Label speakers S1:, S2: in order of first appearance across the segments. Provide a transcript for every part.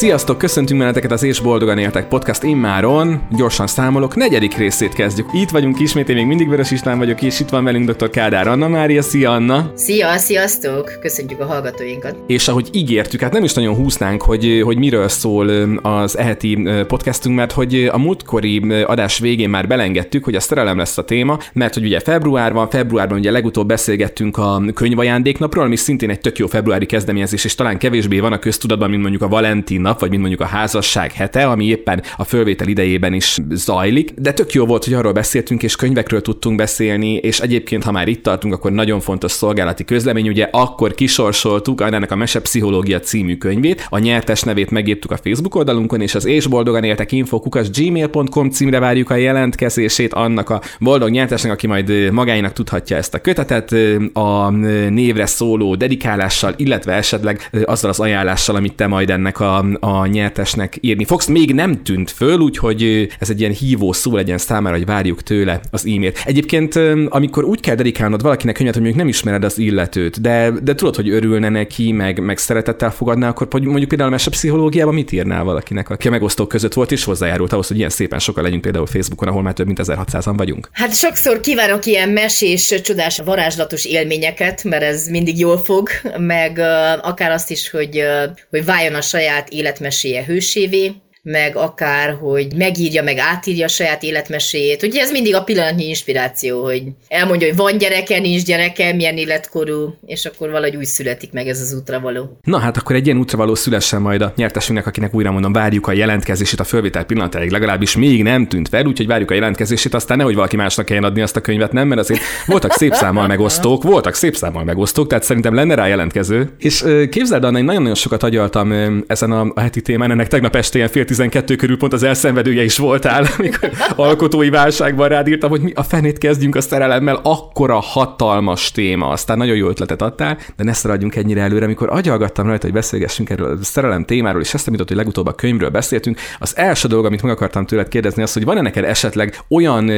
S1: Sziasztok, köszöntünk benneteket az És Boldogan Éltek podcast immáron. Gyorsan számolok, negyedik részét kezdjük. Itt vagyunk ismét, én még mindig Vörös István vagyok, és itt van velünk dr. Kádár Anna Mária. Szia Anna!
S2: Szia, sziasztok! Köszöntjük a hallgatóinkat.
S1: És ahogy ígértük, hát nem is nagyon húznánk, hogy, hogy miről szól az eheti podcastunk, mert hogy a múltkori adás végén már belengedtük, hogy a szerelem lesz a téma, mert hogy ugye február van, februárban ugye legutóbb beszélgettünk a könyvajándéknapról, ami szintén egy tök jó februári kezdeményezés, és talán kevésbé van a köztudatban, mint mondjuk a Valentin nap, vagy mint mondjuk a házasság hete, ami éppen a fölvétel idejében is zajlik. De tök jó volt, hogy arról beszéltünk, és könyvekről tudtunk beszélni, és egyébként, ha már itt tartunk, akkor nagyon fontos szolgálati közlemény, ugye akkor kisorsoltuk Annának a Mese Pszichológia című könyvét, a nyertes nevét megírtuk a Facebook oldalunkon, és az és boldogan éltek infokukas gmail.com címre várjuk a jelentkezését annak a boldog nyertesnek, aki majd magáinak tudhatja ezt a kötetet a névre szóló dedikálással, illetve esetleg azzal az ajánlással, amit te majd ennek a, a nyertesnek írni fogsz. Még nem tűnt föl, úgyhogy ez egy ilyen hívó szó legyen számára, hogy várjuk tőle az e-mailt. Egyébként, amikor úgy kell dedikálnod valakinek könyvet, hogy mondjuk nem ismered az illetőt, de, de tudod, hogy örülne neki, meg, meg szeretettel fogadná, akkor mondjuk például a pszichológiában mit írnál valakinek, aki a megosztók között volt és hozzájárult ahhoz, hogy ilyen szépen sokan legyünk például Facebookon, ahol már több mint 1600-an vagyunk?
S2: Hát sokszor kívánok ilyen mesés, csodás, varázslatos élményeket, mert ez mindig jól fog, meg uh, akár azt is, hogy, uh, hogy váljon a saját életmeséje hősévé, meg akár, hogy megírja, meg átírja a saját életmeséjét. Ugye ez mindig a pillanatnyi inspiráció, hogy elmondja, hogy van gyereke, nincs gyereke, milyen életkorú, és akkor valahogy úgy születik meg ez az útra való.
S1: Na hát akkor egy ilyen útra való szülessen majd a nyertesünknek, akinek újra mondom, várjuk a jelentkezését a fölvétel pillanatáig, legalábbis még nem tűnt fel, úgyhogy várjuk a jelentkezését, aztán nehogy valaki másnak kelljen adni azt a könyvet, nem, mert azért voltak szép számmal megosztók, voltak szép számmal megosztók, tehát szerintem lenne rá jelentkező. És képzeld, Anna, én nagyon-nagyon sokat agyaltam ezen a heti témán, ennek tegnap este ilyen fél 12 körül pont az elszenvedője is voltál, amikor alkotói válságban rád írtam, hogy mi a fenét kezdjünk a szerelemmel, akkora hatalmas téma. Aztán nagyon jó ötletet adtál, de ne szaradjunk ennyire előre, amikor agyalgattam rajta, hogy beszélgessünk erről a szerelem témáról, és eszembe jutott, hogy legutóbb a könyvről beszéltünk. Az első dolog, amit meg akartam tőled kérdezni, az, hogy van-e neked esetleg olyan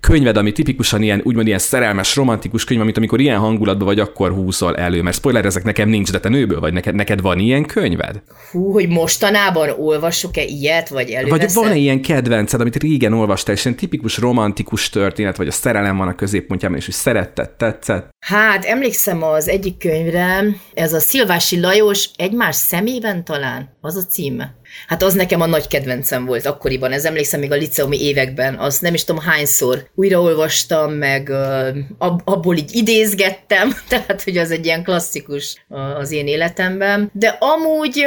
S1: könyved, ami tipikusan ilyen, úgymond ilyen szerelmes, romantikus könyv, amit amikor ilyen hangulatban vagy, akkor húzol elő. Mert spoiler, ezek nekem nincs, de te nőből vagy, neked, neked van ilyen könyved?
S2: Hú, hogy mostanában olvasok-e ilyet, vagy
S1: előveszed? Vagy van-e ilyen kedvenced, amit régen olvastál, és ilyen tipikus romantikus történet, vagy a szerelem van a középpontjában, és hogy szeretted, tetszett?
S2: Hát, emlékszem az egyik könyvre, ez a Szilvási Lajos egymás szemében talán, az a címe. Hát az nekem a nagy kedvencem volt akkoriban, ez emlékszem még a liceumi években, azt nem is tudom hányszor újraolvastam, meg abból így idézgettem, tehát hogy az egy ilyen klasszikus az én életemben. De amúgy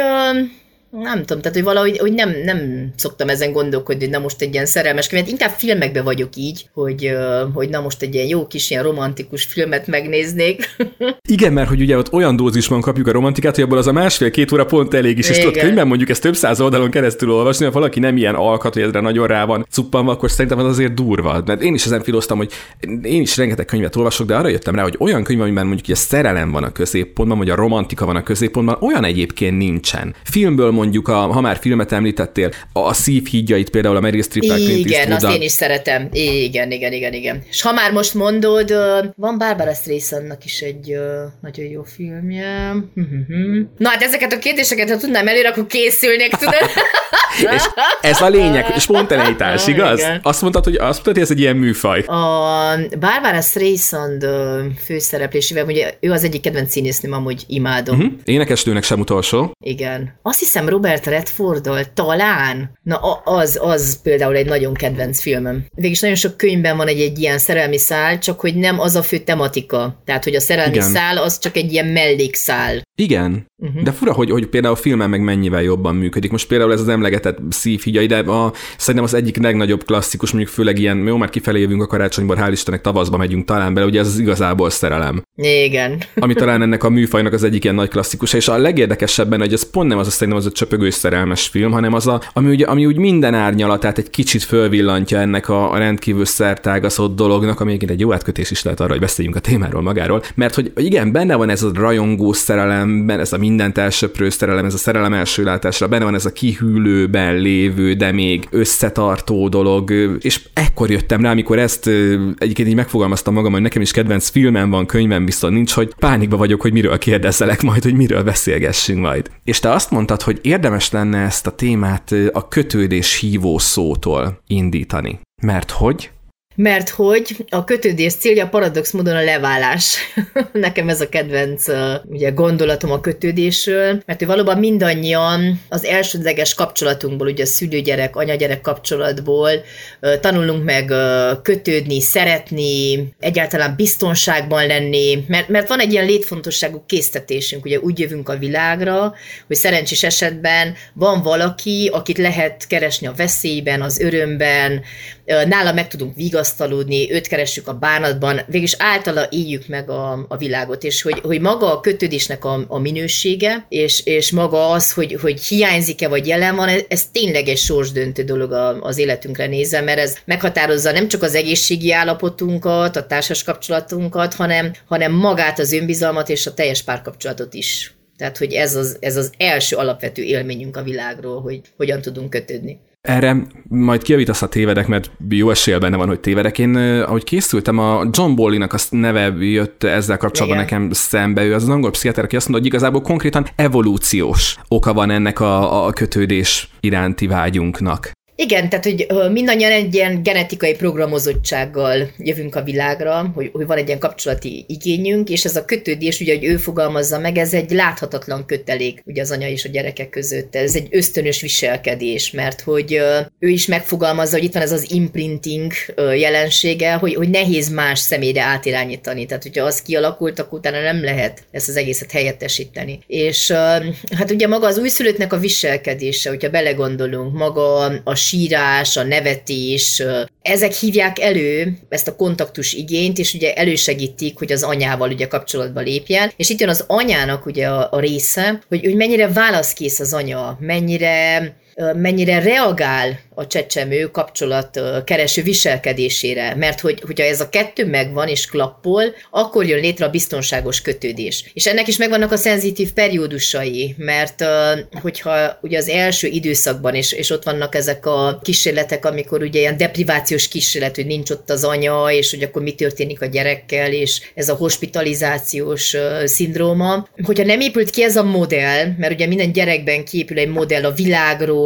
S2: nem tudom, tehát hogy valahogy hogy nem, nem szoktam ezen gondolkodni, hogy na most egy ilyen szerelmes könyvet, inkább filmekbe vagyok így, hogy, hogy na most egy ilyen jó kis ilyen romantikus filmet megnéznék.
S1: Igen, mert hogy ugye ott olyan dózisban kapjuk a romantikát, hogy abból az a másfél-két óra pont elég is, és tudod, könyvben mondjuk ezt több száz oldalon keresztül olvasni, ha valaki nem ilyen alkat, hogy ezre nagyon rá van cuppanva, akkor szerintem az azért durva. Mert én is ezen filoztam, hogy én is rengeteg könyvet olvasok, de arra jöttem rá, hogy olyan könyv, amiben mondjuk a szerelem van a középpontban, vagy a romantika van a középpontban, olyan egyébként nincsen. Filmből mondjuk, a, ha már filmet említettél, a szívhídjait például a Meryl Streep
S2: Igen, azt én is szeretem. Igen, igen, igen, igen. És ha már most mondod, van Barbara Streisandnak is egy nagyon jó filmje. Na hát ezeket a kérdéseket, ha tudnám előre, akkor készülnék, tudod?
S1: és ez a lényeg, spontaneitás, igaz? Igen. Azt mondtad, hogy azt mondtad, hogy ez egy ilyen műfaj.
S2: A Barbara Streisand főszereplésével, ugye ő az egyik kedvenc színésznőm, amúgy imádom. Uh-huh.
S1: Énekesnőnek sem utolsó.
S2: Igen. Azt hiszem Robert Redforddal talán. Na az, az például egy nagyon kedvenc filmem. Végülis nagyon sok könyvben van egy, egy ilyen szerelmi szál, csak hogy nem az a fő tematika. Tehát, hogy a szerelmi Igen. szál az csak egy ilyen mellékszál.
S1: Igen, uh-huh. de fura, hogy, hogy például a filmen meg mennyivel jobban működik. Most például ez az emlegetett szívhigyai, de a, szerintem az egyik legnagyobb klasszikus, mondjuk főleg ilyen, jó, már kifelé jövünk a karácsonyban, hál' Istennek tavaszba megyünk talán bele, ugye ez az igazából szerelem.
S2: Igen.
S1: Ami talán ennek a műfajnak az egyik ilyen nagy klasszikus, és a legérdekesebben, hogy ez pont nem az a szerintem az a csöpögős szerelmes film, hanem az a, ami, ugye, ami úgy minden árnyalatát egy kicsit fölvillantja ennek a, a rendkívül szertágaszott dolognak, ami egyébként egy jó átkötés is lehet arra, hogy beszéljünk a témáról magáról, mert hogy igen, benne van ez a rajongó szerelem, szerelemben, ez a mindent elsöprő szerelem, ez a szerelem első látásra, benne van ez a kihűlőben lévő, de még összetartó dolog, és ekkor jöttem rá, amikor ezt egyébként így megfogalmaztam magam, hogy nekem is kedvenc filmem van, könyvem viszont nincs, hogy pánikba vagyok, hogy miről kérdezzelek majd, hogy miről beszélgessünk majd. És te azt mondtad, hogy érdemes lenne ezt a témát a kötődés hívó szótól indítani. Mert hogy?
S2: Mert hogy a kötődés célja paradox módon a leválás. Nekem ez a kedvenc ugye, gondolatom a kötődésről, mert hogy valóban mindannyian az elsődleges kapcsolatunkból, ugye a szülő-gyerek, anya-gyerek kapcsolatból tanulunk meg kötődni, szeretni, egyáltalán biztonságban lenni, mert, mert van egy ilyen létfontosságú késztetésünk, ugye úgy jövünk a világra, hogy szerencsés esetben van valaki, akit lehet keresni a veszélyben, az örömben, nála meg tudunk vigasztalódni, őt keressük a bánatban, végülis általa éljük meg a, a világot, és hogy, hogy maga a kötődésnek a, a minősége, és, és maga az, hogy, hogy hiányzik-e vagy jelen van, ez, ez tényleg egy sorsdöntő dolog az életünkre nézve, mert ez meghatározza nem csak az egészségi állapotunkat, a társas kapcsolatunkat, hanem, hanem magát az önbizalmat és a teljes párkapcsolatot is. Tehát, hogy ez az, ez az első alapvető élményünk a világról, hogy hogyan tudunk kötődni.
S1: Erre majd kiavítasz a tévedek, mert jó esélye benne van, hogy tévedek. Én, ahogy készültem, a John Bowley-nak a neve jött ezzel kapcsolatban Igen. nekem szembe. Ő az, az angol pszichiáter, aki azt mondta, hogy igazából konkrétan evolúciós oka van ennek a, a kötődés iránti vágyunknak.
S2: Igen, tehát hogy mindannyian egy ilyen genetikai programozottsággal jövünk a világra, hogy, hogy van egy ilyen kapcsolati igényünk, és ez a kötődés, ugye, hogy ő fogalmazza meg, ez egy láthatatlan kötelék ugye az anya és a gyerekek között. Ez egy ösztönös viselkedés, mert hogy ő is megfogalmazza, hogy itt van ez az imprinting jelensége, hogy, hogy nehéz más személyre átirányítani. Tehát, hogyha az kialakult, akkor utána nem lehet ezt az egészet helyettesíteni. És hát ugye maga az újszülöttnek a viselkedése, hogyha belegondolunk, maga a sírás, a nevetés, ezek hívják elő ezt a kontaktus igényt, és ugye elősegítik, hogy az anyával ugye kapcsolatba lépjen. És itt jön az anyának ugye a, a része, hogy, hogy mennyire válaszkész az anya, mennyire mennyire reagál a csecsemő kapcsolat kereső viselkedésére, mert hogy, hogyha ez a kettő megvan és klappol, akkor jön létre a biztonságos kötődés. És ennek is megvannak a szenzitív periódusai, mert hogyha ugye az első időszakban, és, és ott vannak ezek a kísérletek, amikor ugye ilyen deprivációs kísérlet, hogy nincs ott az anya, és hogy akkor mi történik a gyerekkel, és ez a hospitalizációs szindróma. Hogyha nem épült ki ez a modell, mert ugye minden gyerekben kiépül egy modell a világról,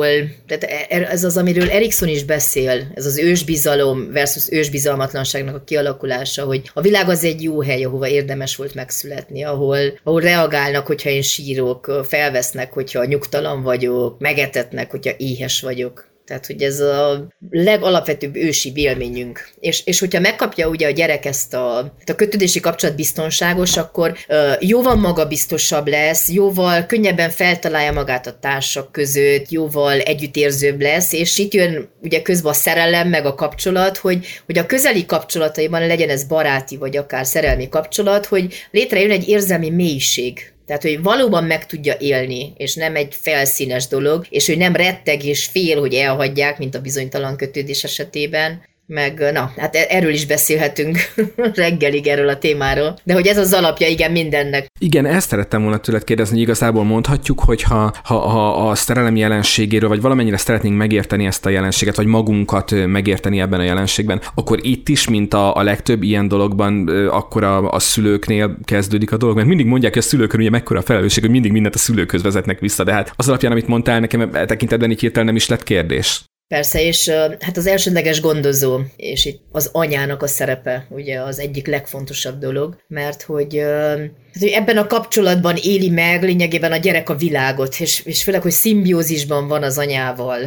S2: tehát e, e, ez az, amiről Erikson is beszél, ez az ősbizalom versus ősbizalmatlanságnak a kialakulása, hogy a világ az egy jó hely, ahova érdemes volt megszületni, ahol, ahol reagálnak, hogyha én sírok, felvesznek, hogyha nyugtalan vagyok, megetetnek, hogyha éhes vagyok. Tehát, hogy ez a legalapvetőbb ősi élményünk. És, és hogyha megkapja ugye a gyerek ezt a, a kötődési kapcsolat biztonságos, akkor uh, jóval magabiztosabb lesz, jóval könnyebben feltalálja magát a társak között, jóval együttérzőbb lesz, és itt jön ugye közben a szerelem, meg a kapcsolat, hogy, hogy a közeli kapcsolataiban legyen ez baráti, vagy akár szerelmi kapcsolat, hogy létrejön egy érzelmi mélység tehát, hogy valóban meg tudja élni, és nem egy felszínes dolog, és hogy nem retteg és fél, hogy elhagyják, mint a bizonytalan kötődés esetében, meg na, hát e- erről is beszélhetünk reggelig erről a témáról, de hogy ez az alapja, igen, mindennek.
S1: Igen, ezt szerettem volna tőled kérdezni, hogy igazából mondhatjuk, hogy ha, ha, ha a szerelem jelenségéről, vagy valamennyire szeretnénk megérteni ezt a jelenséget, vagy magunkat megérteni ebben a jelenségben, akkor itt is, mint a, a legtöbb ilyen dologban, akkor a, a szülőknél kezdődik a dolog, mert mindig mondják, hogy a szülőkön ugye mekkora a felelősség, hogy mindig mindent a szülőkhöz vezetnek vissza, de hát az alapján, amit mondtál, nekem e tekintetben így hirtelen nem is lett kérdés.
S2: Persze, és hát az elsődleges gondozó, és itt az anyának a szerepe ugye az egyik legfontosabb dolog, mert hogy hogy ebben a kapcsolatban éli meg lényegében a gyerek a világot, és, és főleg, hogy szimbiózisban van az anyával,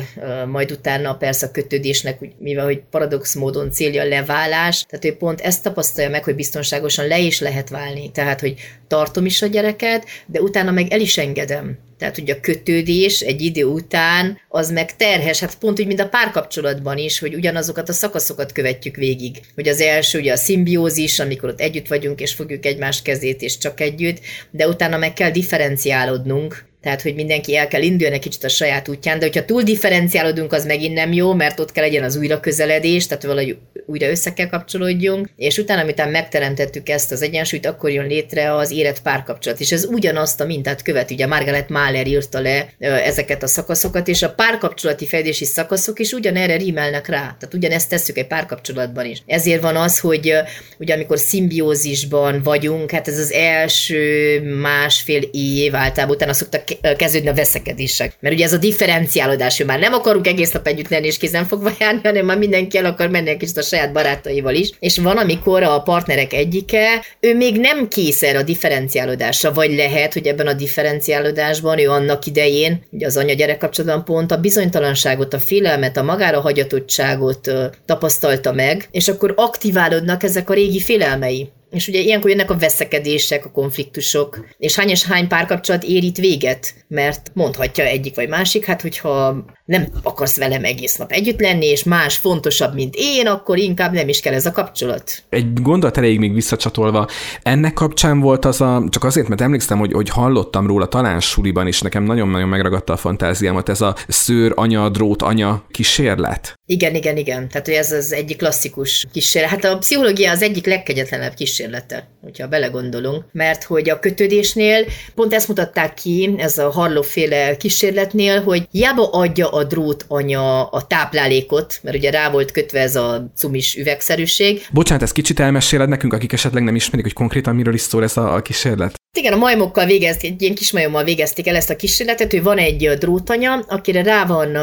S2: majd utána persze a kötődésnek, mivel hogy paradox módon célja a leválás, tehát ő pont ezt tapasztalja meg, hogy biztonságosan le is lehet válni, tehát, hogy tartom is a gyereket, de utána meg el is engedem. Tehát, hogy a kötődés egy idő után az meg terhes, hát pont úgy, mint a párkapcsolatban is, hogy ugyanazokat a szakaszokat követjük végig. Hogy az első ugye a szimbiózis, amikor ott együtt vagyunk, és fogjuk egymás kezét, és csak együtt, de utána meg kell differenciálódnunk, tehát hogy mindenki el kell indulni egy kicsit a saját útján, de hogyha túl differenciálódunk, az megint nem jó, mert ott kell legyen az újra közeledés, tehát valahogy újra össze kell kapcsolódjunk, és utána, amit megteremtettük ezt az egyensúlyt, akkor jön létre az érett párkapcsolat, és ez ugyanazt a mintát követi, ugye Margaret Mahler írta le ezeket a szakaszokat, és a párkapcsolati fejlődési szakaszok is ugyanerre rímelnek rá, tehát ugyanezt tesszük egy párkapcsolatban is. Ezért van az, hogy ugye amikor szimbiózisban vagyunk, hát ez az első másfél év általában utána szoktak kezdődni a veszekedések. Mert ugye ez a differenciálódás, hogy már nem akarunk egész nap együtt lenni és kézen fogva járni, hanem már mindenki el akar menni kicsit a saját barátaival is. És van, amikor a partnerek egyike, ő még nem kész erre a differenciálódásra, vagy lehet, hogy ebben a differenciálódásban ő annak idején, ugye az anya-gyerek kapcsolatban pont a bizonytalanságot, a félelmet, a magára hagyatottságot tapasztalta meg, és akkor aktiválódnak ezek a régi félelmei. És ugye ilyenkor jönnek a veszekedések, a konfliktusok, és hány és hány párkapcsolat ér itt véget, mert mondhatja egyik vagy másik, hát hogyha nem akarsz velem egész nap együtt lenni, és más fontosabb, mint én, akkor inkább nem is kell ez a kapcsolat.
S1: Egy gondolat elég még visszacsatolva, ennek kapcsán volt az a, csak azért, mert emlékszem, hogy, hogy hallottam róla talán suliban is, nekem nagyon-nagyon megragadta a fantáziámat, ez a szőr anya, drót anya kísérlet.
S2: Igen, igen, igen. Tehát, hogy ez az egyik klasszikus kísérlet. Hát a pszichológia az egyik legkegyetlenebb kísérlete, hogyha belegondolunk, mert hogy a kötődésnél pont ezt mutatták ki, ez a harlóféle kísérletnél, hogy hiába adja a drót anya a táplálékot, mert ugye rá volt kötve ez a cumis üvegszerűség.
S1: Bocsánat, ezt kicsit elmeséled nekünk, akik esetleg nem ismerik, hogy konkrétan miről is szól ez a, a kísérlet?
S2: Igen, a majmokkal végezték, egy ilyen kismajommal végezték el ezt a kísérletet, hogy van egy drótanya, akire rá van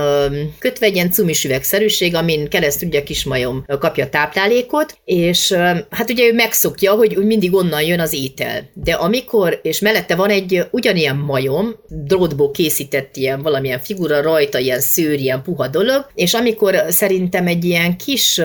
S2: kötve egy ilyen cumis üvegszerűség, amin keresztül ugye a kismajom kapja a táplálékot, és hát ugye ő megszokja, hogy mindig onnan jön az étel. De amikor, és mellette van egy ugyanilyen majom, drótból készített ilyen valamilyen figura rajta, ilyen szőr, ilyen puha dolog, és amikor szerintem egy ilyen kis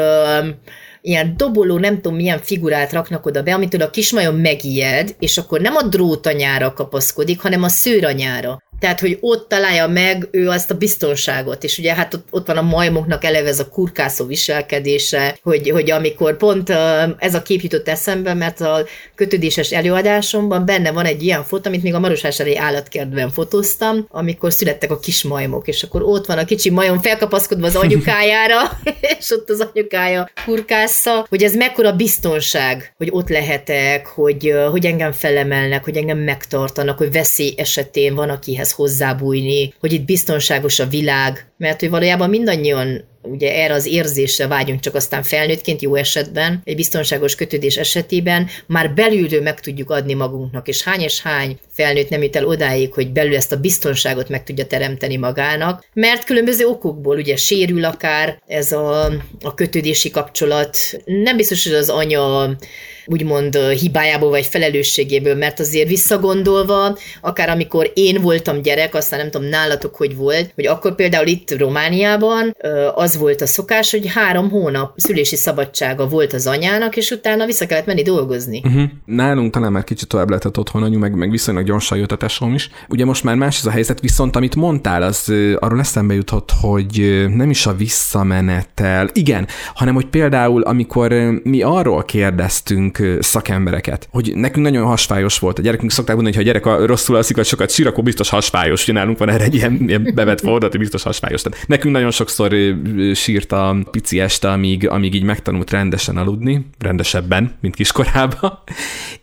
S2: ilyen doboló, nem tudom milyen figurát raknak oda be, amitől a kismajom megijed, és akkor nem a drótanyára kapaszkodik, hanem a szőranyára. Tehát, hogy ott találja meg ő azt a biztonságot, és ugye hát ott, ott van a majmoknak eleve ez a kurkászó viselkedése, hogy, hogy amikor pont ez a kép jutott eszembe, mert a kötődéses előadásomban benne van egy ilyen fotó, amit még a Marosásari állatkertben fotóztam, amikor születtek a kis majmok, és akkor ott van a kicsi majom felkapaszkodva az anyukájára, és ott az anyukája kurkásza, hogy ez mekkora biztonság, hogy ott lehetek, hogy, hogy engem felemelnek, hogy engem megtartanak, hogy veszély esetén van, akihez hozzábújni, hogy itt biztonságos a világ, mert hogy valójában mindannyian ugye erre az érzésre vágyunk, csak aztán felnőttként jó esetben, egy biztonságos kötődés esetében már belülről meg tudjuk adni magunknak, és hány és hány felnőtt nem jut el odáig, hogy belül ezt a biztonságot meg tudja teremteni magának, mert különböző okokból ugye sérül akár ez a, a kötődési kapcsolat, nem biztos, hogy az anya úgymond hibájából vagy felelősségéből, mert azért visszagondolva, akár amikor én voltam gyerek, aztán nem tudom nálatok, hogy volt, hogy akkor például itt Romániában az volt a szokás, hogy három hónap szülési szabadsága volt az anyának, és utána vissza kellett menni dolgozni.
S1: Uh-huh. Nálunk talán már kicsit tovább lehetett otthon anyu, meg, meg viszonylag gyorsan jött a tesóm is. Ugye most már más ez a helyzet, viszont amit mondtál, az arról eszembe jutott, hogy nem is a visszamenettel, igen, hanem hogy például, amikor mi arról kérdeztünk szakembereket, hogy nekünk nagyon hasfájos volt. A gyerekünk szokták mondani, hogy ha a gyerek a rosszul alszik, vagy sokat sír, akkor biztos hasfájos. Ugye nálunk van erre egy ilyen, ilyen bevett hogy biztos hasfájos. Tehát nekünk nagyon sokszor sírt a pici este, amíg, amíg így megtanult rendesen aludni, rendesebben, mint kiskorában.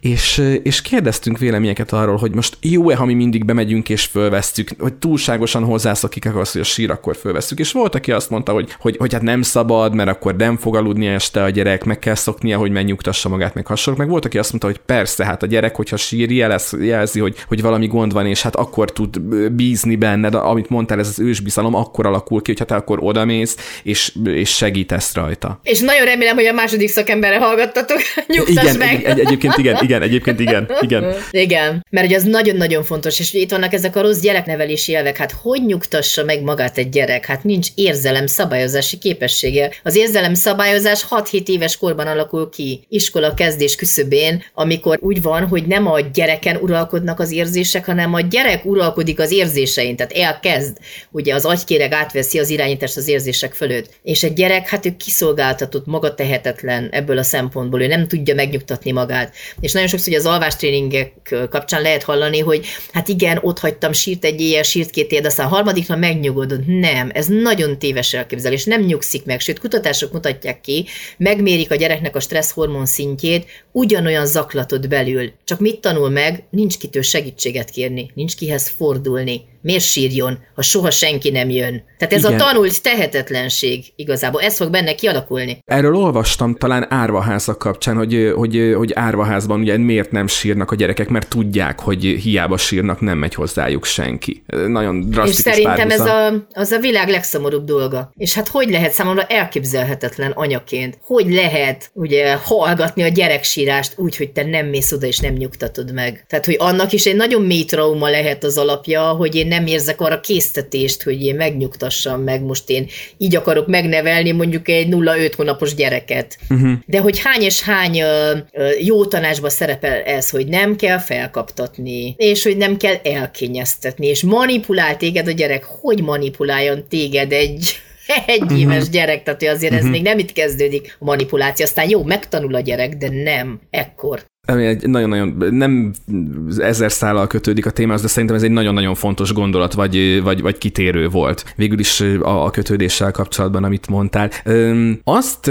S1: És, és kérdeztünk véleményeket arról, hogy most jó-e, ha mi mindig bemegyünk és fölvesztük, hogy túlságosan hozzászokik az, hogy a sír, akkor fölveszünk. És volt, aki azt mondta, hogy, hogy, hogy hát nem szabad, mert akkor nem fog aludni este a gyerek, meg kell szoknia, hogy megnyugtassa magát, meg hasonlók. Meg volt, aki azt mondta, hogy persze, hát a gyerek, hogyha sír, jelez, jelzi, hogy, hogy valami gond van, és hát akkor tud bízni benned, amit mondtál, ez az ősbizalom akkor alakul ki, hogyha te akkor odamész, és, és segítesz rajta.
S2: És nagyon remélem, hogy a második szakemberre hallgattatok, nyugtass
S1: igen,
S2: meg.
S1: Egy, egyébként igen, igen, egyébként igen, igen.
S2: Igen, mert ugye az nagyon-nagyon fontos, és itt vannak ezek a rossz gyereknevelési elvek, hát hogy nyugtassa meg magát egy gyerek? Hát nincs érzelem szabályozási képessége. Az érzelem szabályozás 6-7 éves korban alakul ki, iskola kezd kezdés küszöbén, amikor úgy van, hogy nem a gyereken uralkodnak az érzések, hanem a gyerek uralkodik az érzésein, tehát elkezd, ugye az agykéreg átveszi az irányítást az érzések fölött. És egy gyerek, hát ő kiszolgáltatott, maga tehetetlen ebből a szempontból, ő nem tudja megnyugtatni magát. És nagyon sokszor az alvástréningek kapcsán lehet hallani, hogy hát igen, ott hagytam, sírt egy éjjel, sírt két éjjel, aztán harmadikra megnyugodott. Nem, ez nagyon téves elképzelés, nem nyugszik meg, sőt, kutatások mutatják ki, megmérik a gyereknek a stresszhormon szintjét, ugyanolyan zaklatott belül. Csak mit tanul meg? Nincs kitől segítséget kérni, nincs kihez fordulni miért sírjon, ha soha senki nem jön? Tehát ez Igen. a tanult tehetetlenség igazából, ez fog benne kialakulni.
S1: Erről olvastam talán árvaházak kapcsán, hogy, hogy, hogy árvaházban ugye miért nem sírnak a gyerekek, mert tudják, hogy hiába sírnak, nem megy hozzájuk senki. Nagyon drasztikus
S2: És szerintem ez a, az a világ legszomorúbb dolga. És hát hogy lehet számomra elképzelhetetlen anyaként, hogy lehet ugye hallgatni a gyereksírást úgy, hogy te nem mész oda és nem nyugtatod meg. Tehát, hogy annak is egy nagyon mély trauma lehet az alapja, hogy én nem érzek arra késztetést, hogy én megnyugtassam meg, most én így akarok megnevelni mondjuk egy 0-5 hónapos gyereket. Uh-huh. De hogy hány és hány jó tanácsba szerepel ez, hogy nem kell felkaptatni, és hogy nem kell elkényeztetni, és manipulál téged a gyerek, hogy manipuláljon téged egy egy uh-huh. éves gyerek, tehát azért uh-huh. ez még nem itt kezdődik a manipuláció, aztán jó, megtanul a gyerek, de nem ekkor
S1: ami egy nagyon-nagyon, nem ezer szállal kötődik a témához, de szerintem ez egy nagyon-nagyon fontos gondolat, vagy, vagy, vagy kitérő volt. Végül is a, a kötődéssel kapcsolatban, amit mondtál. Azt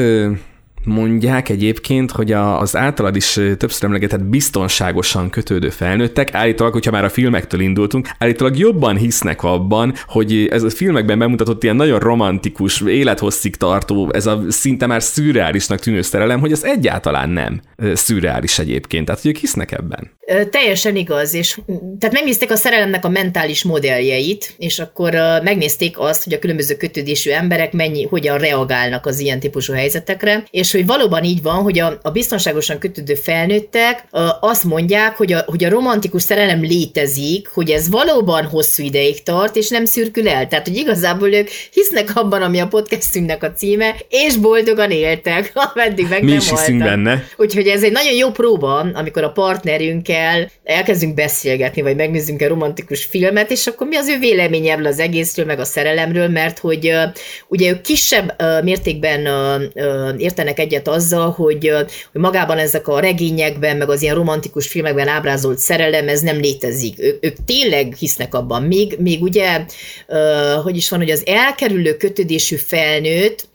S1: mondják egyébként, hogy a, az általad is többször emlegetett biztonságosan kötődő felnőttek, állítólag, hogyha már a filmektől indultunk, állítólag jobban hisznek abban, hogy ez a filmekben bemutatott ilyen nagyon romantikus, élethosszig tartó, ez a szinte már szürreálisnak tűnő szerelem, hogy ez egyáltalán nem szürreális egyébként. Tehát, hogy ők hisznek ebben.
S2: Teljesen igaz, és tehát megnézték a szerelemnek a mentális modelljeit, és akkor megnézték azt, hogy a különböző kötődésű emberek mennyi, hogyan reagálnak az ilyen típusú helyzetekre, és hogy valóban így van, hogy a, a biztonságosan kötődő felnőttek uh, azt mondják, hogy a, hogy a romantikus szerelem létezik, hogy ez valóban hosszú ideig tart, és nem szürkül el. Tehát, hogy igazából ők hisznek abban, ami a podcastünknek a címe, és boldogan éltek, ameddig meg
S1: Mi
S2: nem
S1: is hiszünk benne.
S2: Úgyhogy ez egy nagyon jó próba, amikor a partnerünkkel elkezdünk beszélgetni, vagy megnézzünk egy romantikus filmet, és akkor mi az ő véleménye erről az egészről, meg a szerelemről, mert hogy ugye ők kisebb mértékben értenek egyet azzal, hogy, hogy magában ezek a regényekben, meg az ilyen romantikus filmekben ábrázolt szerelem, ez nem létezik. Ő, ők tényleg hisznek abban. Még, még ugye, hogy is van, hogy az elkerülő kötődésű felnőtt,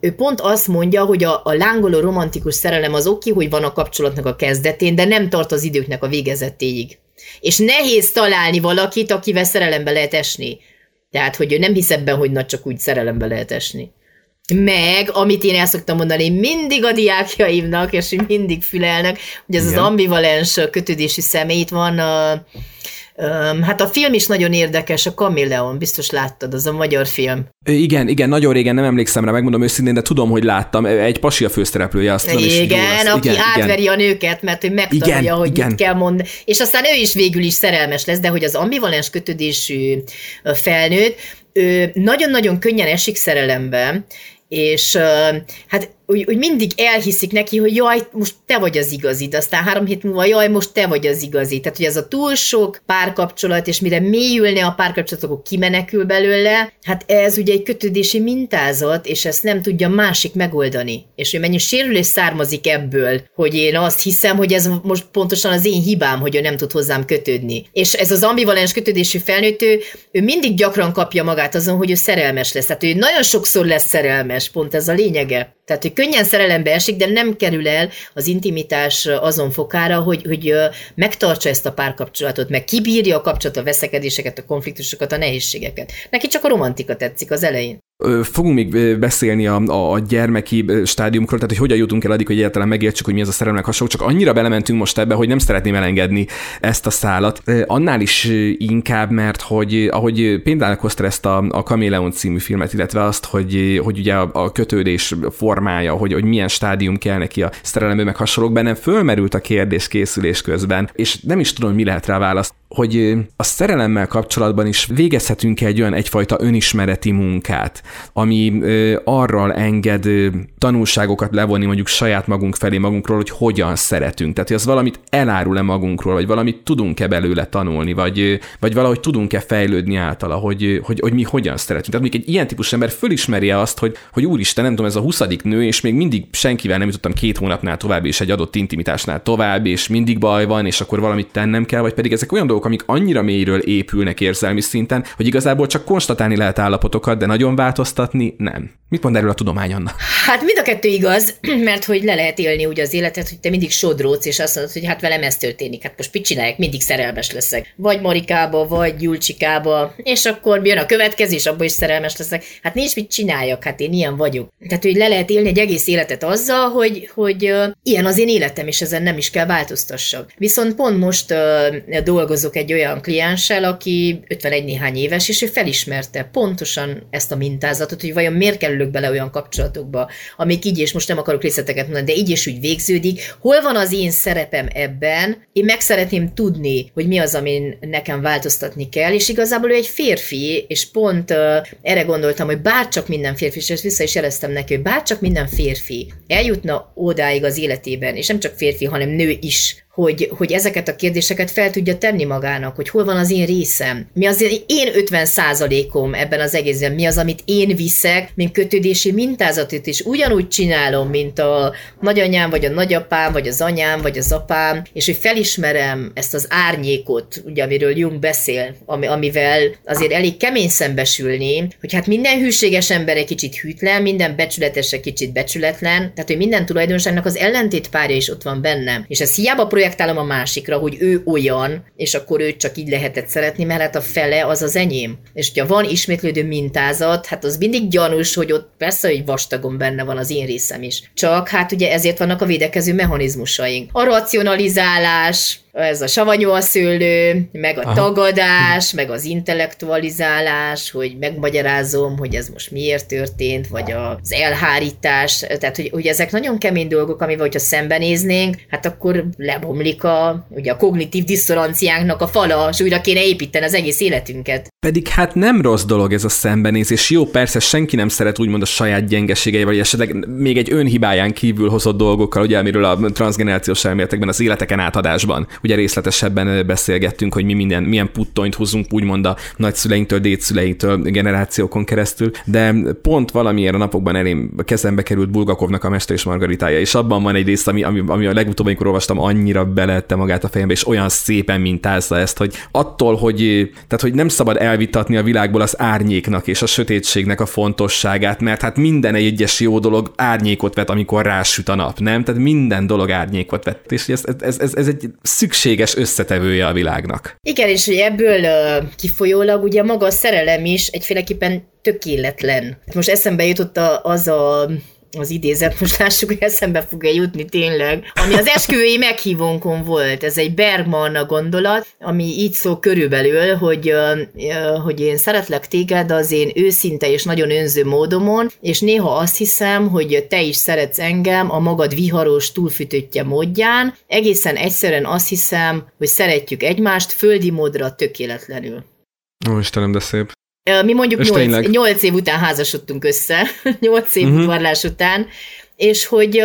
S2: ő pont azt mondja, hogy a, a lángoló romantikus szerelem az oké, hogy van a kapcsolatnak a kezdetén, de nem tart az időknek a végezetéig. És nehéz találni valakit, akivel szerelembe lehet esni. Tehát, hogy ő nem hisz ebben, hogy nagy csak úgy szerelembe lehet esni. Meg, amit én el szoktam mondani mindig a diákjaimnak, és mindig fülelnek, hogy ez Igen. az ambivalens kötődési személyt van a, Hát a film is nagyon érdekes, a Kamilleon, biztos láttad, az a magyar film.
S1: Igen, igen, nagyon régen nem emlékszem rá, megmondom őszintén, de tudom, hogy láttam. Egy pasi a főszereplője, azt tudom,
S2: Igen, aki igen, átveri igen. a nőket, mert ő megtanulja, igen, hogy igen. mit kell mondani. És aztán ő is végül is szerelmes lesz, de hogy az ambivalens kötődésű felnőtt, nagyon-nagyon könnyen esik szerelembe, és hát úgy, úgy mindig elhiszik neki, hogy jaj, most te vagy az igazi, de aztán három hét múlva, jaj, most te vagy az igazi. Tehát, hogy ez a túl sok párkapcsolat, és mire mélyülne a párkapcsolat, akkor kimenekül belőle, hát ez ugye egy kötődési mintázat, és ezt nem tudja másik megoldani. És hogy mennyi sérülés származik ebből, hogy én azt hiszem, hogy ez most pontosan az én hibám, hogy ő nem tud hozzám kötődni. És ez az ambivalens kötődésű felnőtt, ő, ő mindig gyakran kapja magát azon, hogy ő szerelmes lesz. Tehát ő nagyon sokszor lesz szerelmes, pont ez a lényege. Tehát, hogy könnyen szerelembe esik, de nem kerül el az intimitás azon fokára, hogy, hogy megtartsa ezt a párkapcsolatot, meg kibírja a kapcsolat, a veszekedéseket, a konfliktusokat, a nehézségeket. Neki csak a romantika tetszik az elején.
S1: Fogunk még beszélni a, a, gyermeki stádiumkról, tehát hogy hogyan jutunk el addig, hogy egyáltalán megértsük, hogy mi ez a szerelemnek hasonló, csak annyira belementünk most ebbe, hogy nem szeretném elengedni ezt a szálat. Annál is inkább, mert hogy ahogy például hozta ezt a, a Kameleon című filmet, illetve azt, hogy, hogy ugye a, a kötődés formája, hogy, hogy milyen stádium kell neki a szerelemből, meg hasonlók, bennem fölmerült a kérdés készülés közben, és nem is tudom, mi lehet rá választ, hogy a szerelemmel kapcsolatban is végezhetünk egy olyan egyfajta önismereti munkát, ami arral enged tanulságokat levonni mondjuk saját magunk felé magunkról, hogy hogyan szeretünk. Tehát, hogy az valamit elárul-e magunkról, vagy valamit tudunk-e belőle tanulni, vagy, vagy valahogy tudunk-e fejlődni általa, hogy, hogy, hogy mi hogyan szeretünk. Tehát még egy ilyen típus ember fölismeri azt, hogy, hogy úristen, nem tudom, ez a 20. nő, és még mindig senkivel nem jutottam két hónapnál tovább, és egy adott intimitásnál tovább, és mindig baj van, és akkor valamit tennem kell, vagy pedig ezek olyan dolgok, amik annyira mélyről épülnek érzelmi szinten, hogy igazából csak konstatálni lehet állapotokat, de nagyon változtatni nem. Mit mond erről a tudomány, Anna?
S2: Hát mind a kettő igaz, mert hogy le lehet élni úgy az életet, hogy te mindig sodródsz, és azt mondod, hogy hát velem ez történik, hát most mit csinálják, mindig szerelmes leszek. Vagy Marikába, vagy Gyulcsikába, és akkor jön a következés, abban is szerelmes leszek. Hát nincs mit csináljak, hát én ilyen vagyok. Tehát, hogy le lehet élni egy egész életet azzal, hogy, hogy uh, ilyen az én életem, és ezen nem is kell változtassak. Viszont pont most uh, dolgozok egy olyan klienssel, aki 51 néhány éves, és ő felismerte pontosan ezt a mintázatot, hogy vajon miért kerülök bele olyan kapcsolatokba, amik így, és most nem akarok részleteket mondani, de így és úgy végződik. Hol van az én szerepem ebben? Én meg szeretném tudni, hogy mi az, amin nekem változtatni kell, és igazából ő egy férfi, és pont uh, erre gondoltam, hogy bárcsak minden férfi, és ezt vissza is jeleztem neki, hogy bárcsak minden férfi eljutna odáig az életében, és nem csak férfi, hanem nő is, hogy, hogy ezeket a kérdéseket fel tudja tenni magának, hogy hol van az én részem, mi az én 50 százalékom ebben az egészben, mi az, amit én viszek, mint kötődési mintázatot is ugyanúgy csinálom, mint a nagyanyám, vagy a nagyapám, vagy az anyám, vagy az apám, és hogy felismerem ezt az árnyékot, ugye, amiről Jung beszél, ami, amivel azért elég kemény szembesülni, hogy hát minden hűséges ember egy kicsit hűtlen, minden becsületes egy kicsit becsületlen, tehát hogy minden tulajdonságnak az ellentét párja is ott van bennem. És ez hiába projektálom a másikra, hogy ő olyan, és akkor őt csak így lehetett szeretni, mert hát a fele az az enyém. És hogyha van ismétlődő mintázat, hát az mindig gyanús, hogy ott persze, hogy vastagon benne van az én részem is. Csak hát ugye ezért vannak a védekező mechanizmusaink. A racionalizálás, ez a savanyú a szőlő, meg a Aha. tagadás, meg az intellektualizálás, hogy megmagyarázom, hogy ez most miért történt, vagy az elhárítás, tehát hogy, hogy ezek nagyon kemény dolgok, amivel, hogyha szembenéznénk, hát akkor lebomlik a, ugye a kognitív diszonanciánknak a fala, és újra kéne építeni az egész életünket.
S1: Pedig hát nem rossz dolog ez a szembenézés. Jó, persze senki nem szeret úgymond a saját gyengeségei, vagy esetleg még egy önhibáján kívül hozott dolgokkal, ugye, amiről a transgenerációs elméletekben az életeken átadásban ugye részletesebben beszélgettünk, hogy mi minden, milyen puttonyt hozunk úgymond a nagyszüleinktől, dédszüleinktől generációkon keresztül, de pont valamiért a napokban elém kezembe került Bulgakovnak a Mester és Margaritája, és abban van egy rész, ami, ami, ami a legutóbb, amikor olvastam, annyira belette magát a fejembe, és olyan szépen mintázza ezt, hogy attól, hogy, tehát, hogy nem szabad elvitatni a világból az árnyéknak és a sötétségnek a fontosságát, mert hát minden egyes jó dolog árnyékot vet, amikor rásüt a nap, nem? Tehát minden dolog árnyékot vet, és ez, ez, ez, ez egy szükség szükséges összetevője a világnak.
S2: Igen, és hogy ebből kifolyólag ugye maga a szerelem is egyféleképpen tökéletlen. Most eszembe jutott az a az idézet, most lássuk, hogy eszembe fog-e jutni tényleg, ami az esküvői meghívónkon volt. Ez egy Bergman gondolat, ami így szól körülbelül, hogy, hogy én szeretlek téged az én őszinte és nagyon önző módomon, és néha azt hiszem, hogy te is szeretsz engem a magad viharos, túlfütöttje módján. Egészen egyszerűen azt hiszem, hogy szeretjük egymást földi módra tökéletlenül.
S1: Ó, Istenem, de szép.
S2: Mi mondjuk 8, 8 év után házasodtunk össze, 8 év uh-huh. udvarlás után, és hogy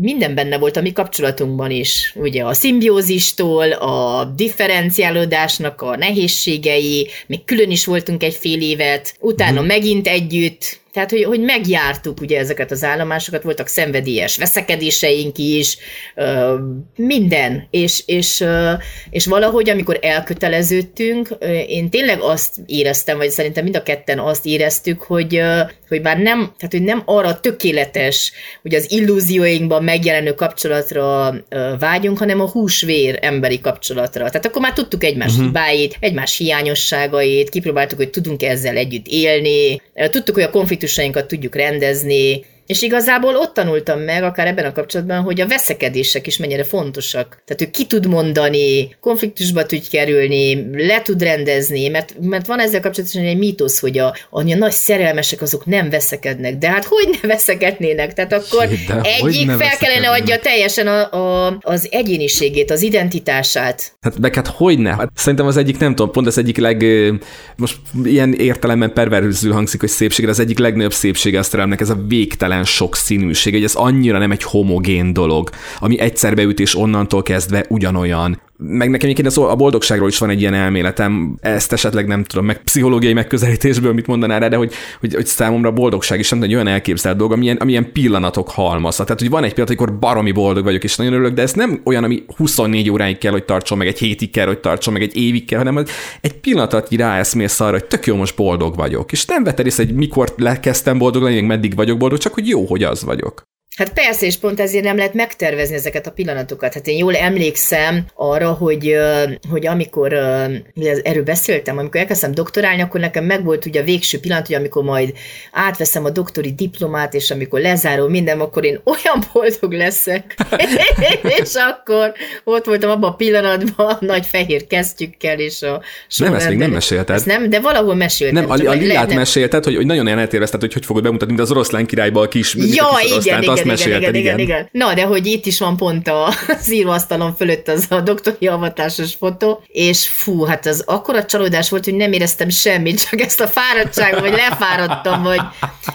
S2: minden benne volt a mi kapcsolatunkban is. Ugye a szimbiózistól, a differenciálódásnak a nehézségei, még külön is voltunk egy fél évet, utána uh-huh. megint együtt, tehát, hogy, hogy megjártuk ugye ezeket az állomásokat, voltak szenvedélyes veszekedéseink is, minden, és, és, és valahogy, amikor elköteleződtünk, én tényleg azt éreztem, vagy szerintem mind a ketten azt éreztük, hogy, hogy már nem, tehát, hogy nem arra tökéletes, hogy az illúzióinkban megjelenő kapcsolatra vágyunk, hanem a húsvér emberi kapcsolatra. Tehát akkor már tudtuk egymás uh-huh. hibáit, egymás hiányosságait, kipróbáltuk, hogy tudunk ezzel együtt élni, tudtuk, hogy a konfliktus konfliktusainkat tudjuk rendezni, És igazából ott tanultam meg, akár ebben a kapcsolatban, hogy a veszekedések is mennyire fontosak. Tehát ő ki tud mondani, konfliktusba tud kerülni, le tud rendezni, mert, mert van ezzel kapcsolatban egy mítosz, hogy a, a nagy szerelmesek azok nem veszekednek. De hát hogy ne veszekednének? Tehát akkor De egyik fel kellene adja teljesen a, a, az egyéniségét, az identitását.
S1: Hát meg hát hogy ne? Hát szerintem az egyik, nem tudom, pont az egyik leg, most ilyen értelemben perverzül hangzik, hogy szépség, az egyik legnagyobb szépsége a szerelmnek, ez a végtelen sok színűség, hogy ez annyira nem egy homogén dolog, ami egyszer beüt és onnantól kezdve ugyanolyan meg nekem egyébként a boldogságról is van egy ilyen elméletem, ezt esetleg nem tudom, meg pszichológiai megközelítésből mit mondaná rá, de hogy, hogy, hogy számomra a boldogság is nem egy olyan elképzelt dolog, amilyen, amilyen pillanatok halmaza. Tehát, hogy van egy pillanat, amikor baromi boldog vagyok, és nagyon örülök, de ez nem olyan, ami 24 óráig kell, hogy tartson, meg egy hétig kell, hogy tartson, meg egy évig kell, hanem egy pillanatot így ráeszmész arra, hogy tök jó, most boldog vagyok. És nem vetted észre, hogy mikor lekezdtem boldog lenni, meddig vagyok boldog, csak hogy jó, hogy az vagyok.
S2: Hát persze, és pont ezért nem lehet megtervezni ezeket a pillanatokat. Hát én jól emlékszem arra, hogy, hogy amikor, erről beszéltem, amikor elkezdtem doktorálni, akkor nekem megvolt ugye a végső pillanat, hogy amikor majd átveszem a doktori diplomát, és amikor lezárom minden, akkor én olyan boldog leszek. és akkor ott voltam abban a pillanatban a nagy fehér kesztyükkel, és a
S1: Nem, ezt még nem mesélted. Ezt
S2: nem, de valahol meséltem.
S1: Nem, a, a lilát mesélted, hogy, hogy nagyon ilyen eltérvezted, hogy hogy fogod bemutatni, mint az oroszlán királyban a kis,
S2: ja, igen, igen, igen, mesélted, igen, igen, igen, igen. Na, de hogy itt is van pont a íróasztalon fölött az a doktori avatásos fotó, és fú, hát az akkora csalódás volt, hogy nem éreztem semmit, csak ezt a fáradtságot, vagy lefáradtam, vagy...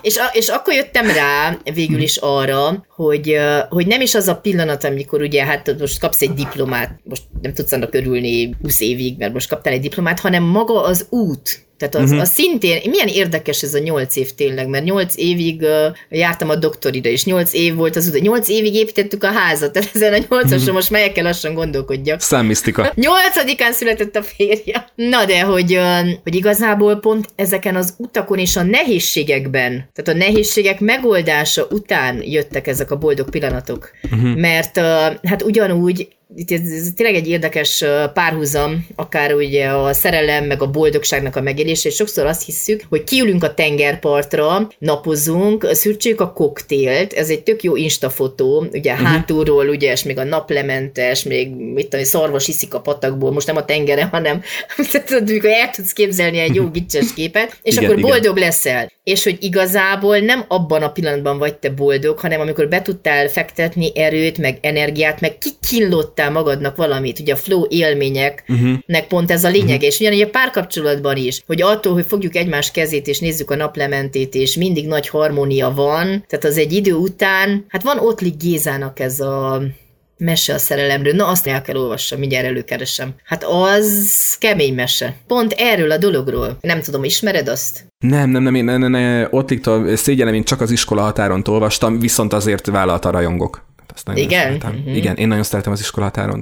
S2: És, a, és akkor jöttem rá végül is arra, hogy, hogy nem is az a pillanat, amikor ugye, hát most kapsz egy diplomát, most nem tudsz annak örülni 20 évig, mert most kaptál egy diplomát, hanem maga az út, tehát az, uh-huh. az szintén, milyen érdekes ez a nyolc év tényleg, mert nyolc évig uh, jártam a doktorira, és nyolc év volt az út, nyolc évig építettük a házat, tehát ezen a nyolcason uh-huh. most melyekkel lassan gondolkodjak.
S1: Számmisztika.
S2: Nyolcadikán született a férje. Na de, hogy, uh, hogy igazából pont ezeken az utakon és a nehézségekben, tehát a nehézségek megoldása után jöttek ezek a boldog pillanatok. Uh-huh. Mert uh, hát ugyanúgy itt ez, tényleg egy érdekes párhuzam, akár ugye a szerelem, meg a boldogságnak a megélése, és sokszor azt hiszük, hogy kiülünk a tengerpartra, napozunk, szürcsőjük a koktélt, ez egy tök jó instafotó, ugye uh-huh. hátulról, ugye, és még a naplementes, még mit tudom, szarvas iszik a patakból, most nem a tengeren, hanem amikor el tudsz képzelni egy jó gicses képet, és igen, akkor boldog igen. leszel. És hogy igazából nem abban a pillanatban vagy te boldog, hanem amikor be tudtál fektetni erőt, meg energiát, meg kikínlott alkottál magadnak valamit, ugye a flow élményeknek uh-huh. pont ez a lényeg, uh-huh. és ugyanígy a párkapcsolatban is, hogy attól, hogy fogjuk egymás kezét és nézzük a naplementét, és mindig nagy harmónia van, tehát az egy idő után, hát van Ottlik Gézának ez a mese a szerelemről. Na, azt el kell olvassam, mindjárt előkeresem. Hát az kemény mese. Pont erről a dologról. Nem tudom, ismered azt?
S1: Nem, nem, nem, én ne, ne, ne, Ottliktól szégyellem, én csak az iskola határon olvastam, viszont azért vállalta rajongok.
S2: Azt nagyon Igen?
S1: Uh-huh. Igen, én nagyon szeretem az iskolatáron.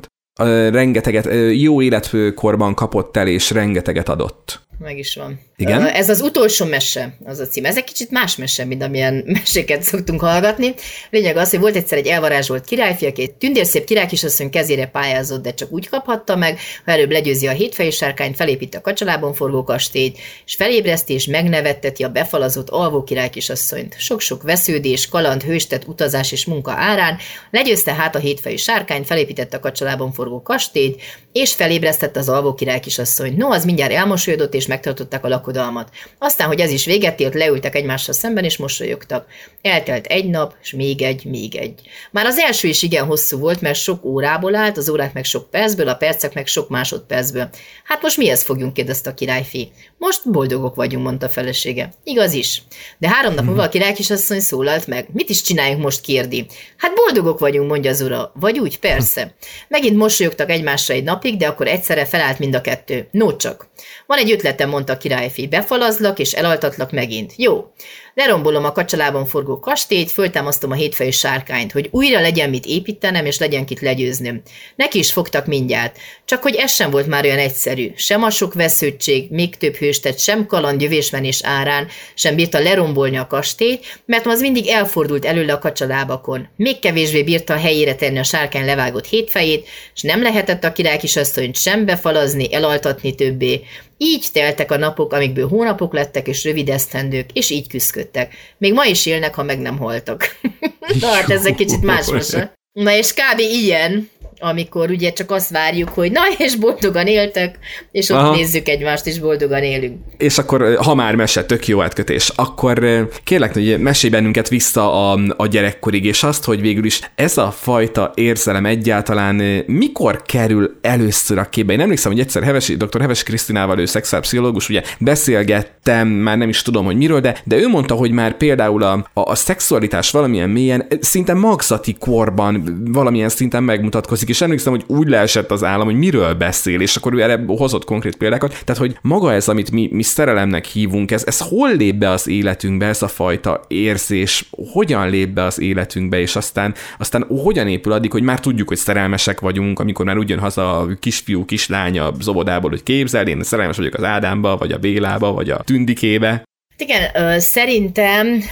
S1: Rengeteget, jó életkorban kapott el, és rengeteget adott.
S2: Meg is van.
S1: Igen?
S2: Ez az utolsó mese, az a cím. Ez egy kicsit más mese, mint amilyen meséket szoktunk hallgatni. Lényeg az, hogy volt egyszer egy elvarázsolt királyfi, aki egy tündérszép királykisasszony kezére pályázott, de csak úgy kaphatta meg, ha előbb legyőzi a hétfejű sárkányt, felépít a kacsalában forgó kastélyt, és felébreszti és megnevetteti a befalazott alvó királykisasszonyt. Sok-sok vesződés, kaland, hőstet, utazás és munka árán legyőzte hát a hétfejű sárkányt, felépítette a kacsalában forgó kastélyt, és felébresztette az alvó királykisasszonyt. No, az mindjárt elmosolyodott, és megtartották a lakodalmat. Aztán, hogy ez is véget ért, leültek egymással szemben, és mosolyogtak. Eltelt egy nap, és még egy, még egy. Már az első is igen hosszú volt, mert sok órából állt, az órák meg sok percből, a percek meg sok másodpercből. Hát most mihez fogjunk, kérdezte a királyfi. Most boldogok vagyunk, mondta a felesége. Igaz is. De három nap múlva a király kisasszony szólalt meg. Mit is csináljunk most, kérdi. Hát boldogok vagyunk, mondja az ura. Vagy úgy, persze. Megint mosolyogtak egymásra egy napig, de akkor egyszerre felállt mind a kettő. No csak. Van egy ötletem, mondta a királyfi. Befalazlak és elaltatlak megint. Jó. Lerombolom a kacsalában forgó kastélyt, föltámasztom a hétfejű sárkányt, hogy újra legyen mit építenem, és legyen kit legyőznöm. Neki is fogtak mindjárt. Csak hogy ez sem volt már olyan egyszerű. Sem a sok vesződtség, még több hőstet, sem kaland jövésmenés árán, sem bírta lerombolni a kastélyt, mert az mindig elfordult előle a kacsalábakon. Még kevésbé bírta a helyére tenni a sárkány levágott hétfejét, és nem lehetett a király kisasszonyt sem befalazni, elaltatni többé. Így teltek a napok, amikből hónapok lettek és rövid esztendők, és így születtek. Még ma is élnek, ha meg nem haltak. Na hát ez egy kicsit más mese. Na és kb. ilyen amikor ugye csak azt várjuk, hogy na, és boldogan éltek, és ott Aha. nézzük egymást, és boldogan élünk.
S1: És akkor, ha már mese, tök jó átkötés, akkor kérlek, hogy mesélj bennünket vissza a, a gyerekkorig, és azt, hogy végül is ez a fajta érzelem egyáltalán mikor kerül először a képbe. Én emlékszem, hogy egyszer Hevesi, dr. Heves Krisztinával, ő szexuálpszichológus, ugye beszélgettem, már nem is tudom, hogy miről, de, de ő mondta, hogy már például a, a, a szexualitás valamilyen mélyen, szinte magzati korban valamilyen szinten megmutatkozik, és emlékszem, hogy úgy leesett az állam, hogy miről beszél, és akkor ő erre hozott konkrét példákat. Tehát, hogy maga ez, amit mi, mi szerelemnek hívunk, ez, ez hol lép be az életünkbe, ez a fajta érzés, hogyan lép be az életünkbe, és aztán, aztán hogyan épül addig, hogy már tudjuk, hogy szerelmesek vagyunk, amikor már ugyan haza a kisfiú, kislánya az hogy képzel, én szerelmes vagyok az Ádámba, vagy a Bélába, vagy a Tündikébe,
S2: igen, szerintem,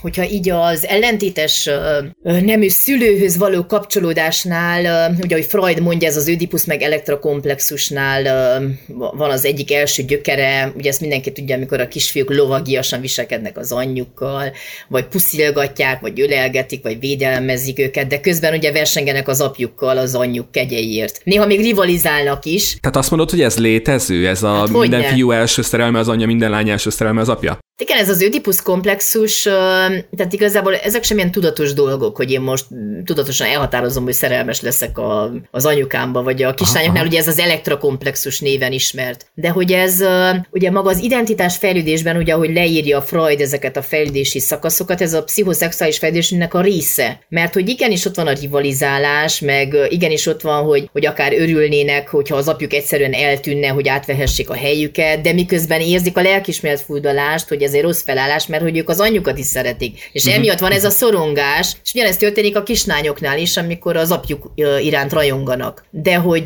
S2: hogyha így az ellentétes nemű szülőhöz való kapcsolódásnál, ugye, hogy Freud mondja, ez az ödipus meg elektrokomplexusnál van az egyik első gyökere, ugye ezt mindenki tudja, amikor a kisfiúk lovagiasan viselkednek az anyjukkal, vagy puszilgatják, vagy ölelgetik, vagy védelmezik őket, de közben ugye versengenek az apjukkal az anyjuk kegyeiért. Néha még rivalizálnak is.
S1: Tehát azt mondod, hogy ez létező, ez a hát minden fiú első szerelme az anyja, minden lány első szerelme az apja?
S2: Igen, ez az ödipus komplexus, tehát igazából ezek sem ilyen tudatos dolgok, hogy én most tudatosan elhatározom, hogy szerelmes leszek a, az anyukámba, vagy a kislányoknál, aha. ugye ez az elektrokomplexus néven ismert. De hogy ez ugye maga az identitás fejlődésben, ugye ahogy leírja Freud ezeket a fejlődési szakaszokat, ez a pszichoszexuális fejlődésnek a része. Mert hogy igenis ott van a rivalizálás, meg igenis ott van, hogy, hogy akár örülnének, hogyha az apjuk egyszerűen eltűnne, hogy átvehessék a helyüket, de miközben érzik a lelkismeret furdalást, hogy ez egy rossz felállás, mert hogy ők az anyjukat is szeretik. És uh-huh. emiatt van ez a szorongás, és ugyanezt történik a kislányoknál is, amikor az apjuk iránt rajonganak. De hogy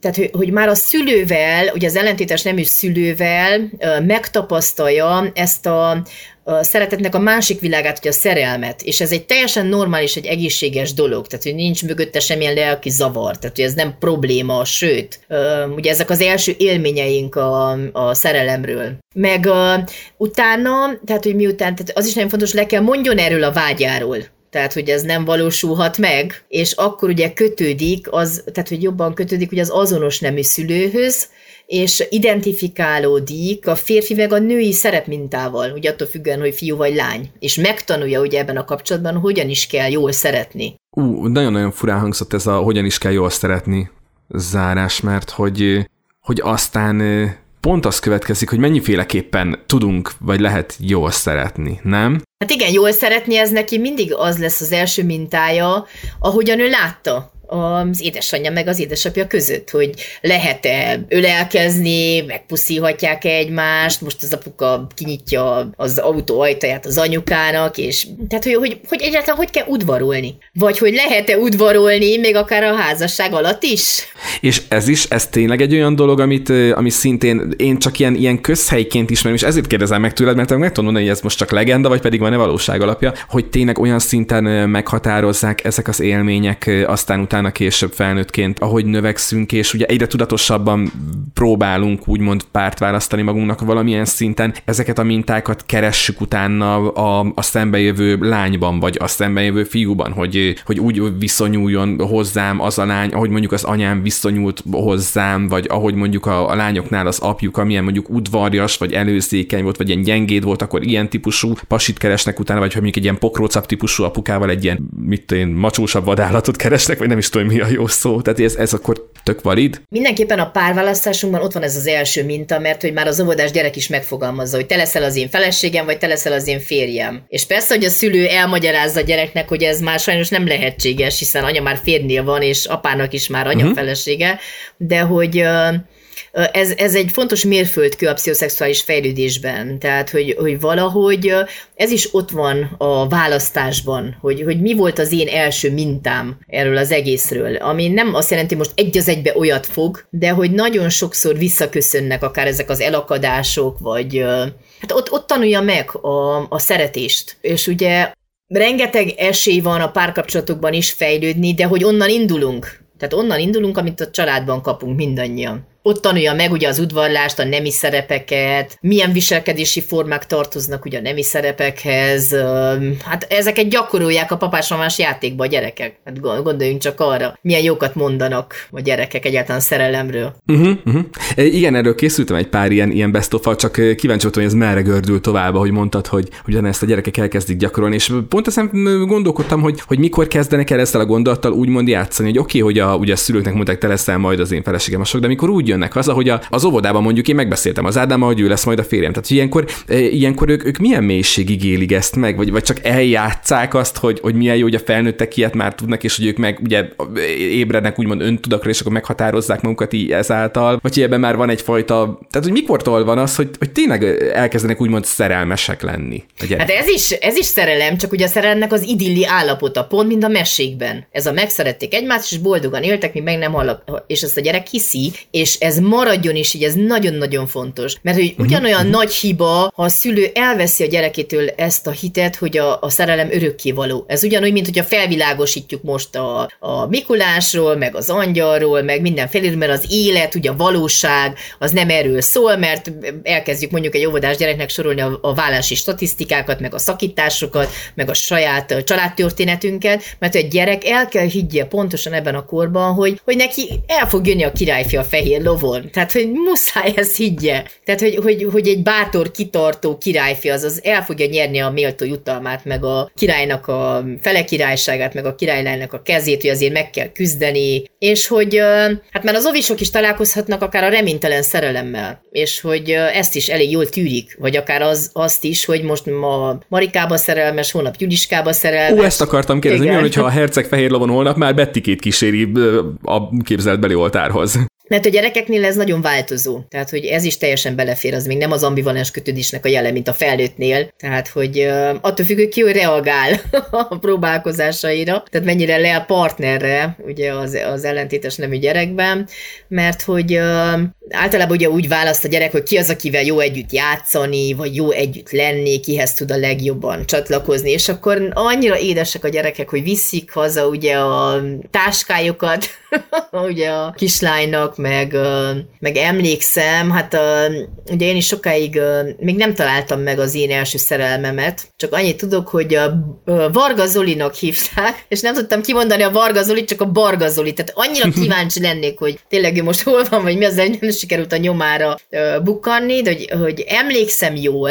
S2: tehát, hogy, hogy már a szülővel, ugye az ellentétes nemű szülővel megtapasztalja ezt a, a szeretetnek a másik világát, hogy a szerelmet, és ez egy teljesen normális, egy egészséges dolog, tehát hogy nincs mögötte semmilyen lelki zavar, tehát hogy ez nem probléma, sőt, ugye ezek az első élményeink a, a szerelemről. Meg uh, utána, tehát hogy miután, tehát az is nagyon fontos, le kell mondjon erről a vágyáról, tehát hogy ez nem valósulhat meg, és akkor ugye kötődik, az, tehát hogy jobban kötődik ugye az azonos nemű szülőhöz, és identifikálódik a férfi meg a női szerepmintával, ugye attól függően, hogy fiú vagy lány, és megtanulja ugye ebben a kapcsolatban, hogyan is kell jól szeretni.
S1: Ú, nagyon-nagyon furán hangzott ez a hogyan is kell jól szeretni zárás, mert hogy, hogy aztán pont az következik, hogy mennyiféleképpen tudunk, vagy lehet jól szeretni, nem?
S2: Hát igen, jól szeretni, ez neki mindig az lesz az első mintája, ahogyan ő látta az édesanyja meg az édesapja között, hogy lehet-e ölelkezni, megpuszíhatják egymást, most az apuka kinyitja az autó ajtaját az anyukának, és tehát, hogy, hogy, hogy egyáltalán hogy kell udvarolni? Vagy hogy lehet-e udvarolni még akár a házasság alatt is?
S1: És ez is, ez tényleg egy olyan dolog, amit, ami szintén én csak ilyen, ilyen közhelyként ismerem, és ezért kérdezem meg tőled, mert meg tudom mondani, hogy ez most csak legenda, vagy pedig van-e valóság alapja, hogy tényleg olyan szinten meghatározzák ezek az élmények aztán utána utána később felnőttként, ahogy növekszünk, és ugye egyre tudatosabban próbálunk úgymond párt választani magunknak valamilyen szinten, ezeket a mintákat keressük utána a, a szembejövő lányban, vagy a szembejövő fiúban, hogy, hogy úgy viszonyuljon hozzám az a lány, ahogy mondjuk az anyám viszonyult hozzám, vagy ahogy mondjuk a, a lányoknál az apjuk, amilyen mondjuk udvarjas, vagy előzékeny volt, vagy ilyen gyengéd volt, akkor ilyen típusú pasit keresnek utána, vagy hogy mondjuk egy ilyen pokrócap típusú apukával egy ilyen, mit én, macsósabb vadállatot keresnek, vagy nem is tudom, mi a jó szó. Tehát ez, ez akkor tök valid.
S2: Mindenképpen a párválasztásunkban ott van ez az első minta, mert hogy már az óvodás gyerek is megfogalmazza, hogy te leszel az én feleségem, vagy te leszel az én férjem. És persze, hogy a szülő elmagyarázza a gyereknek, hogy ez már sajnos nem lehetséges, hiszen anya már férnél van, és apának is már anya uh-huh. felesége, de hogy ez, ez egy fontos mérföldkő a pszichoszexuális fejlődésben, tehát hogy, hogy valahogy ez is ott van a választásban, hogy, hogy mi volt az én első mintám erről az egészről, ami nem azt jelenti, most egy az egybe olyat fog, de hogy nagyon sokszor visszaköszönnek akár ezek az elakadások, vagy hát ott, ott tanulja meg a, a szeretést. És ugye rengeteg esély van a párkapcsolatokban is fejlődni, de hogy onnan indulunk. Tehát onnan indulunk, amit a családban kapunk mindannyian. Ott tanulja meg ugye az udvarlást, a nemi szerepeket, milyen viselkedési formák tartoznak ugye a nemi szerepekhez, hát ezeket gyakorolják a papás játékba a gyerekek. Hát gondoljunk csak arra, milyen jókat mondanak a gyerekek egyáltalán szerelemről.
S1: Uh-huh, uh-huh. Igen, erről készültem egy pár ilyen, ilyen best of csak kíváncsi voltam, hogy ez merre gördül tovább, hogy mondtad, hogy ugyanezt a gyerekek elkezdik gyakorolni, és pont ezen gondolkodtam, hogy, hogy mikor kezdenek el ezzel a gondolattal úgymond játszani, hogy oké, okay, hogy a, ugye a szülőknek mondták, te leszel majd az én feleségem a sok, de mikor úgy jönnek haza, hogy a, az óvodában mondjuk én megbeszéltem az Ádámmal, hogy ő lesz majd a férjem. Tehát ilyenkor, ilyenkor ők, ők milyen mélységig élik ezt meg, vagy, vagy csak eljátszák azt, hogy, hogy milyen jó, hogy a felnőttek ilyet már tudnak, és hogy ők meg ugye ébrednek úgymond öntudakra, és akkor meghatározzák magukat így ezáltal, vagy hogy ebben már van egyfajta, tehát hogy mikortól van az, hogy, hogy tényleg elkezdenek úgymond szerelmesek lenni.
S2: Hát ez is, ez is szerelem, csak ugye a szerelemnek az idilli állapota, pont mint a mesékben. Ez a megszerették egymást, és boldogan éltek, mi meg nem hallak, és ezt a gyerek hiszi, és ez maradjon is így, ez nagyon-nagyon fontos. Mert hogy mhm, ugyanolyan uh-huh. nagy hiba, ha a szülő elveszi a gyerekétől ezt a hitet, hogy a, a szerelem örökkévaló. Ez ugyanúgy, mint hogyha felvilágosítjuk most a, a Mikulásról, meg az angyalról, meg mindenféle, mert az élet, ugye a valóság, az nem erről szól, mert elkezdjük mondjuk egy óvodás gyereknek sorolni a, a vállási statisztikákat, meg a szakításokat, meg a saját családtörténetünket, mert egy gyerek el kell higgye pontosan ebben a korban, hogy, hogy neki el fog jönni a királyfia a fehér lovon. Tehát, hogy muszáj ezt higgye. Tehát, hogy, hogy, hogy egy bátor, kitartó királyfi az, az el fogja nyerni a méltó jutalmát, meg a királynak a fele királyságát, meg a királylánynak a kezét, hogy azért meg kell küzdeni, és hogy hát már az ovisok is találkozhatnak akár a reménytelen szerelemmel, és hogy ezt is elég jól tűrik, vagy akár az, azt is, hogy most ma Marikába szerelmes, holnap Gyuliskába szerelmes.
S1: Ó, ezt akartam kérdezni, mi hogyha a herceg fehér lovon holnap már Bettikét kíséri a képzelt beli oltárhoz.
S2: Mert a gyerekeknél ez nagyon változó. Tehát, hogy ez is teljesen belefér, az még nem az ambivalens kötődésnek a jele, mint a felnőttnél. Tehát, hogy attól függ, hogy ki hogy reagál a próbálkozásaira, tehát mennyire le a partnerre, ugye az, az ellentétes nemű gyerekben, mert hogy általában ugye úgy választ a gyerek, hogy ki az, akivel jó együtt játszani, vagy jó együtt lenni, kihez tud a legjobban csatlakozni, és akkor annyira édesek a gyerekek, hogy viszik haza ugye a táskájukat, ugye a kislánynak, meg, meg emlékszem, hát ugye én is sokáig még nem találtam meg az én első szerelmemet, csak annyit tudok, hogy a Varga Zolinak hívták, és nem tudtam kimondani a Varga Zolit, csak a Barga Zoli, tehát annyira kíváncsi lennék, hogy tényleg ő most hol van, vagy mi az, nem sikerült a nyomára bukkanni, de hogy, hogy emlékszem jól,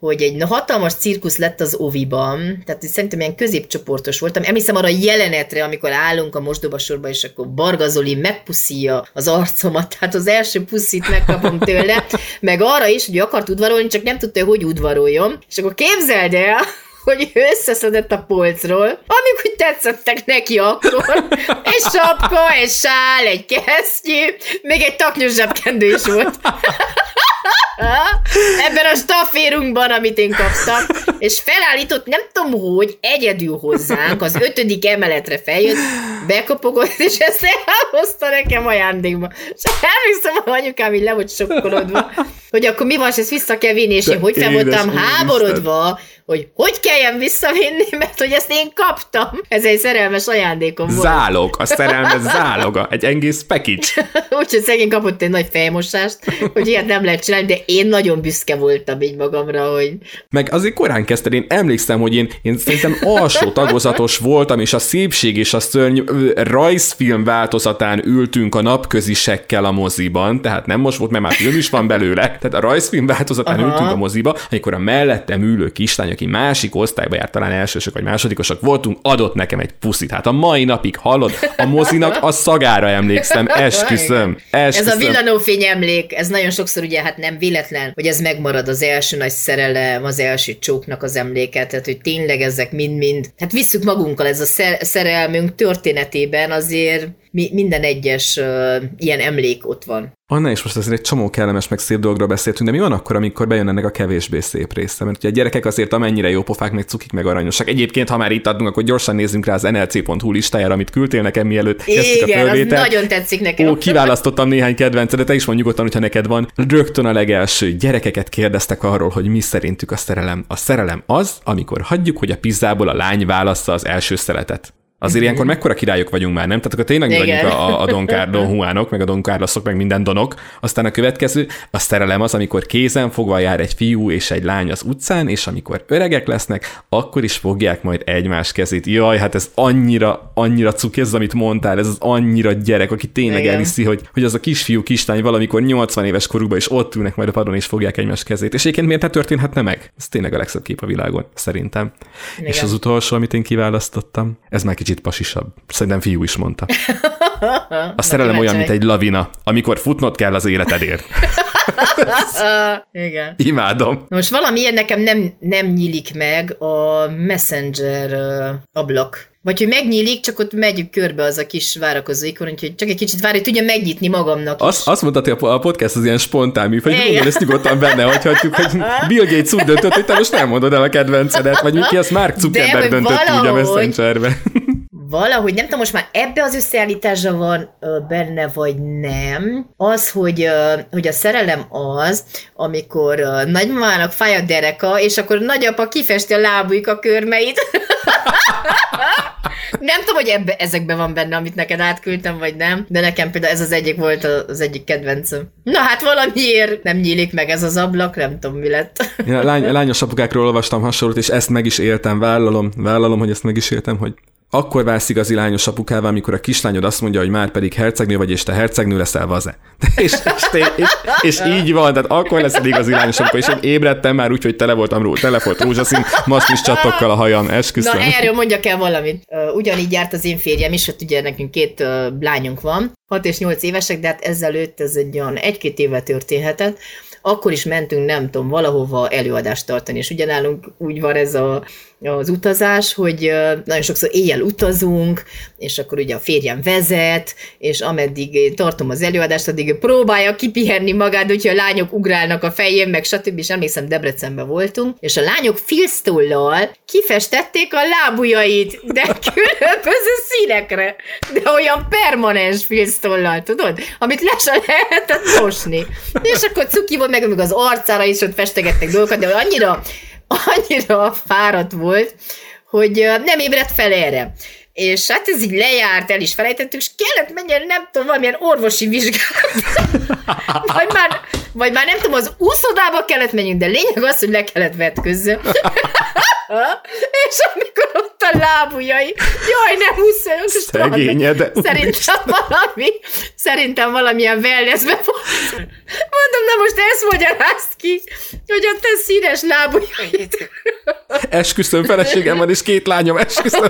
S2: hogy egy hatalmas cirkusz lett az Oviban, tehát szerintem ilyen középcsoportos voltam. Emlékszem arra a jelenetre, amikor állunk a mosdóba sorba, és akkor Bargazoli megpuszíja az arcomat, tehát az első puszit megkapom tőle, meg arra is, hogy akart udvarolni, csak nem tudta, hogy udvaroljon. És akkor képzeld el, hogy összeszedett a polcról, amik úgy tetszettek neki akkor. Egy sapka, egy sál, egy kesztyű, még egy taknyos zsebkendő is volt. Ebben a staférunkban, amit én kaptam, és felállított, nem tudom hogy, egyedül hozzánk, az ötödik emeletre feljött, bekopogott, és ezt elhozta nekem ajándékba. És emlékszem, hogy anyukám így le volt sokkolodva, hogy akkor mi van, és ezt vissza kell vinni, és én hogy fel voltam háborodva, hogy hogy kelljen visszavinni, mert hogy ezt én kaptam. Ez egy szerelmes ajándékom volt.
S1: Zálog, a szerelmes záloga, egy egész package.
S2: Úgyhogy szegény kapott egy nagy fejmosást, hogy ilyet nem lehet csinálni, de én nagyon büszke voltam így magamra, hogy...
S1: Meg azért korán kezdted, én emlékszem, hogy én, én szerintem alsó tagozatos voltam, és a szépség és a szörny rajzfilm változatán ültünk a napközisekkel a moziban, tehát nem most volt, mert már film is van belőle, tehát a rajzfilm változatán Aha. ültünk a moziba, amikor a mellettem ülő kislány, aki másik osztályba járt, talán elsősök vagy másodikosak voltunk, adott nekem egy puszit. Hát a mai napig hallod, a mozinak a szagára emlékszem, esküszöm, esküszöm.
S2: Ez a villanófény emlék, ez nagyon sokszor ugye hát nem véletlen, hogy ez megmarad az első nagy szerelem, az első csóknak az emléke, tehát hogy tényleg ezek mind-mind, hát visszük magunkkal ez a szerelmünk történetében azért mi, minden egyes uh, ilyen emlék ott van.
S1: Anna is most azért egy csomó kellemes meg szép dologról beszéltünk, de mi van akkor, amikor bejön ennek a kevésbé szép része? Mert ugye a gyerekek azért amennyire jó pofák, meg cukik, meg aranyosak. Egyébként, ha már itt adunk, akkor gyorsan nézzünk rá az nlc.hu listájára, amit küldtél nekem mielőtt
S2: kezdtük Igen, a fölvételt. Az nagyon tetszik nekem.
S1: Ó, kiválasztottam néhány kedvencet, de te is mondjuk nyugodtan, hogyha neked van. Rögtön a legelső gyerekeket kérdeztek arról, hogy mi szerintük a szerelem. A szerelem az, amikor hagyjuk, hogy a pizzából a lány válassza az első szeletet. Azért ilyenkor mekkora királyok vagyunk már, nem? Tehát akkor tényleg mi vagyunk a, a Don, Car- Don Juanok, meg a Don Carlosok, meg minden Donok. Aztán a következő, a szerelem az, amikor kézen fogva jár egy fiú és egy lány az utcán, és amikor öregek lesznek, akkor is fogják majd egymás kezét. Jaj, hát ez annyira, annyira cuki, ez amit mondtál, ez az annyira gyerek, aki tényleg Igen. elhiszi, hogy, hogy az a kisfiú, kislány valamikor 80 éves korukban is ott ülnek majd a padon, és fogják egymás kezét. És egyébként miért ne történhetne meg? Ez tényleg a legszebb kép a világon, szerintem. Igen. És az utolsó, amit én kiválasztottam, ez már kicsit pasisabb. Szerintem fiú is mondta. A szerelem olyan, mint egy lavina, amikor futnod kell az életedért.
S2: Igen.
S1: Imádom.
S2: Most valamiért nekem nem, nem nyílik meg a Messenger ablak. Vagy hogy megnyílik, csak ott megyünk körbe az a kis várakozó ikon, úgyhogy csak egy kicsit várj, tudja megnyitni magamnak
S1: Azt, azt mondtad, hogy a podcast az ilyen spontán mű, hogy gondolod, ezt nyugodtan benne hagyhatjuk, hogy Bill Gates úgy döntött, hogy te most nem mondod el a kedvencedet, vagy ki, az Mark Zuckerberg döntött valahogy, úgy a Messengerbe
S2: valahogy, nem tudom, most már ebbe az összeállításra van ö, benne, vagy nem, az, hogy, ö, hogy a szerelem az, amikor ö, nagymamának fáj a dereka, és akkor nagyapa kifesti a lábújk a körmeit. nem tudom, hogy ebbe, ezekben van benne, amit neked átküldtem, vagy nem, de nekem például ez az egyik volt az egyik kedvencem. Na hát valamiért nem nyílik meg ez az ablak, nem tudom, mi lett.
S1: ja, lány, lányos apukákról olvastam hasonlót, és ezt meg is éltem, vállalom, vállalom, hogy ezt meg is éltem, hogy akkor válsz igazi lányos apukává, amikor a kislányod azt mondja, hogy már pedig hercegnő vagy, és te hercegnő leszel, vaze. és, és, és, és, így van, tehát akkor lesz egy igazi lányos apuka, és én ébredtem már úgy, hogy tele voltam tele volt rózsaszín, is csatokkal a hajam, esküszöm.
S2: Na erről mondjak el valamit. Ugyanígy járt az én férjem is, hogy ugye nekünk két lányunk van, 6 és 8 évesek, de hát ezelőtt ez egy olyan egy-két éve történhetett, akkor is mentünk, nem tudom, valahova előadást tartani, és ugyanálunk úgy van ez a az utazás, hogy nagyon sokszor éjjel utazunk, és akkor ugye a férjem vezet, és ameddig én tartom az előadást, addig próbálja kipihenni magát, hogyha a lányok ugrálnak a fején, meg stb. És emlékszem, Debrecenben voltunk, és a lányok filztollal kifestették a lábujjait, de különböző színekre, de olyan permanens filztollal, tudod? Amit le sem lehetett mosni. És akkor cuki volt, meg, meg az arcára is ott festegettek dolgokat, de annyira annyira fáradt volt, hogy nem ébredt fel erre. És hát ez így lejárt, el is felejtettük, és kellett menjen, nem tudom, valamilyen orvosi vizsgálat. vagy, már, vagy már nem tudom, az úszodába kellett menjünk, de lényeg az, hogy le kellett vetközze. és amikor ott a lábujjai, jaj, nem húszoljon.
S1: Szegényed.
S2: Szerintem valami, szerintem valamilyen wellnessbe. Mondom, na most ezt magyarázt ki, hogy a te színes lábujjait.
S1: Esküszöm, feleségem van, és két lányom, esküszöm.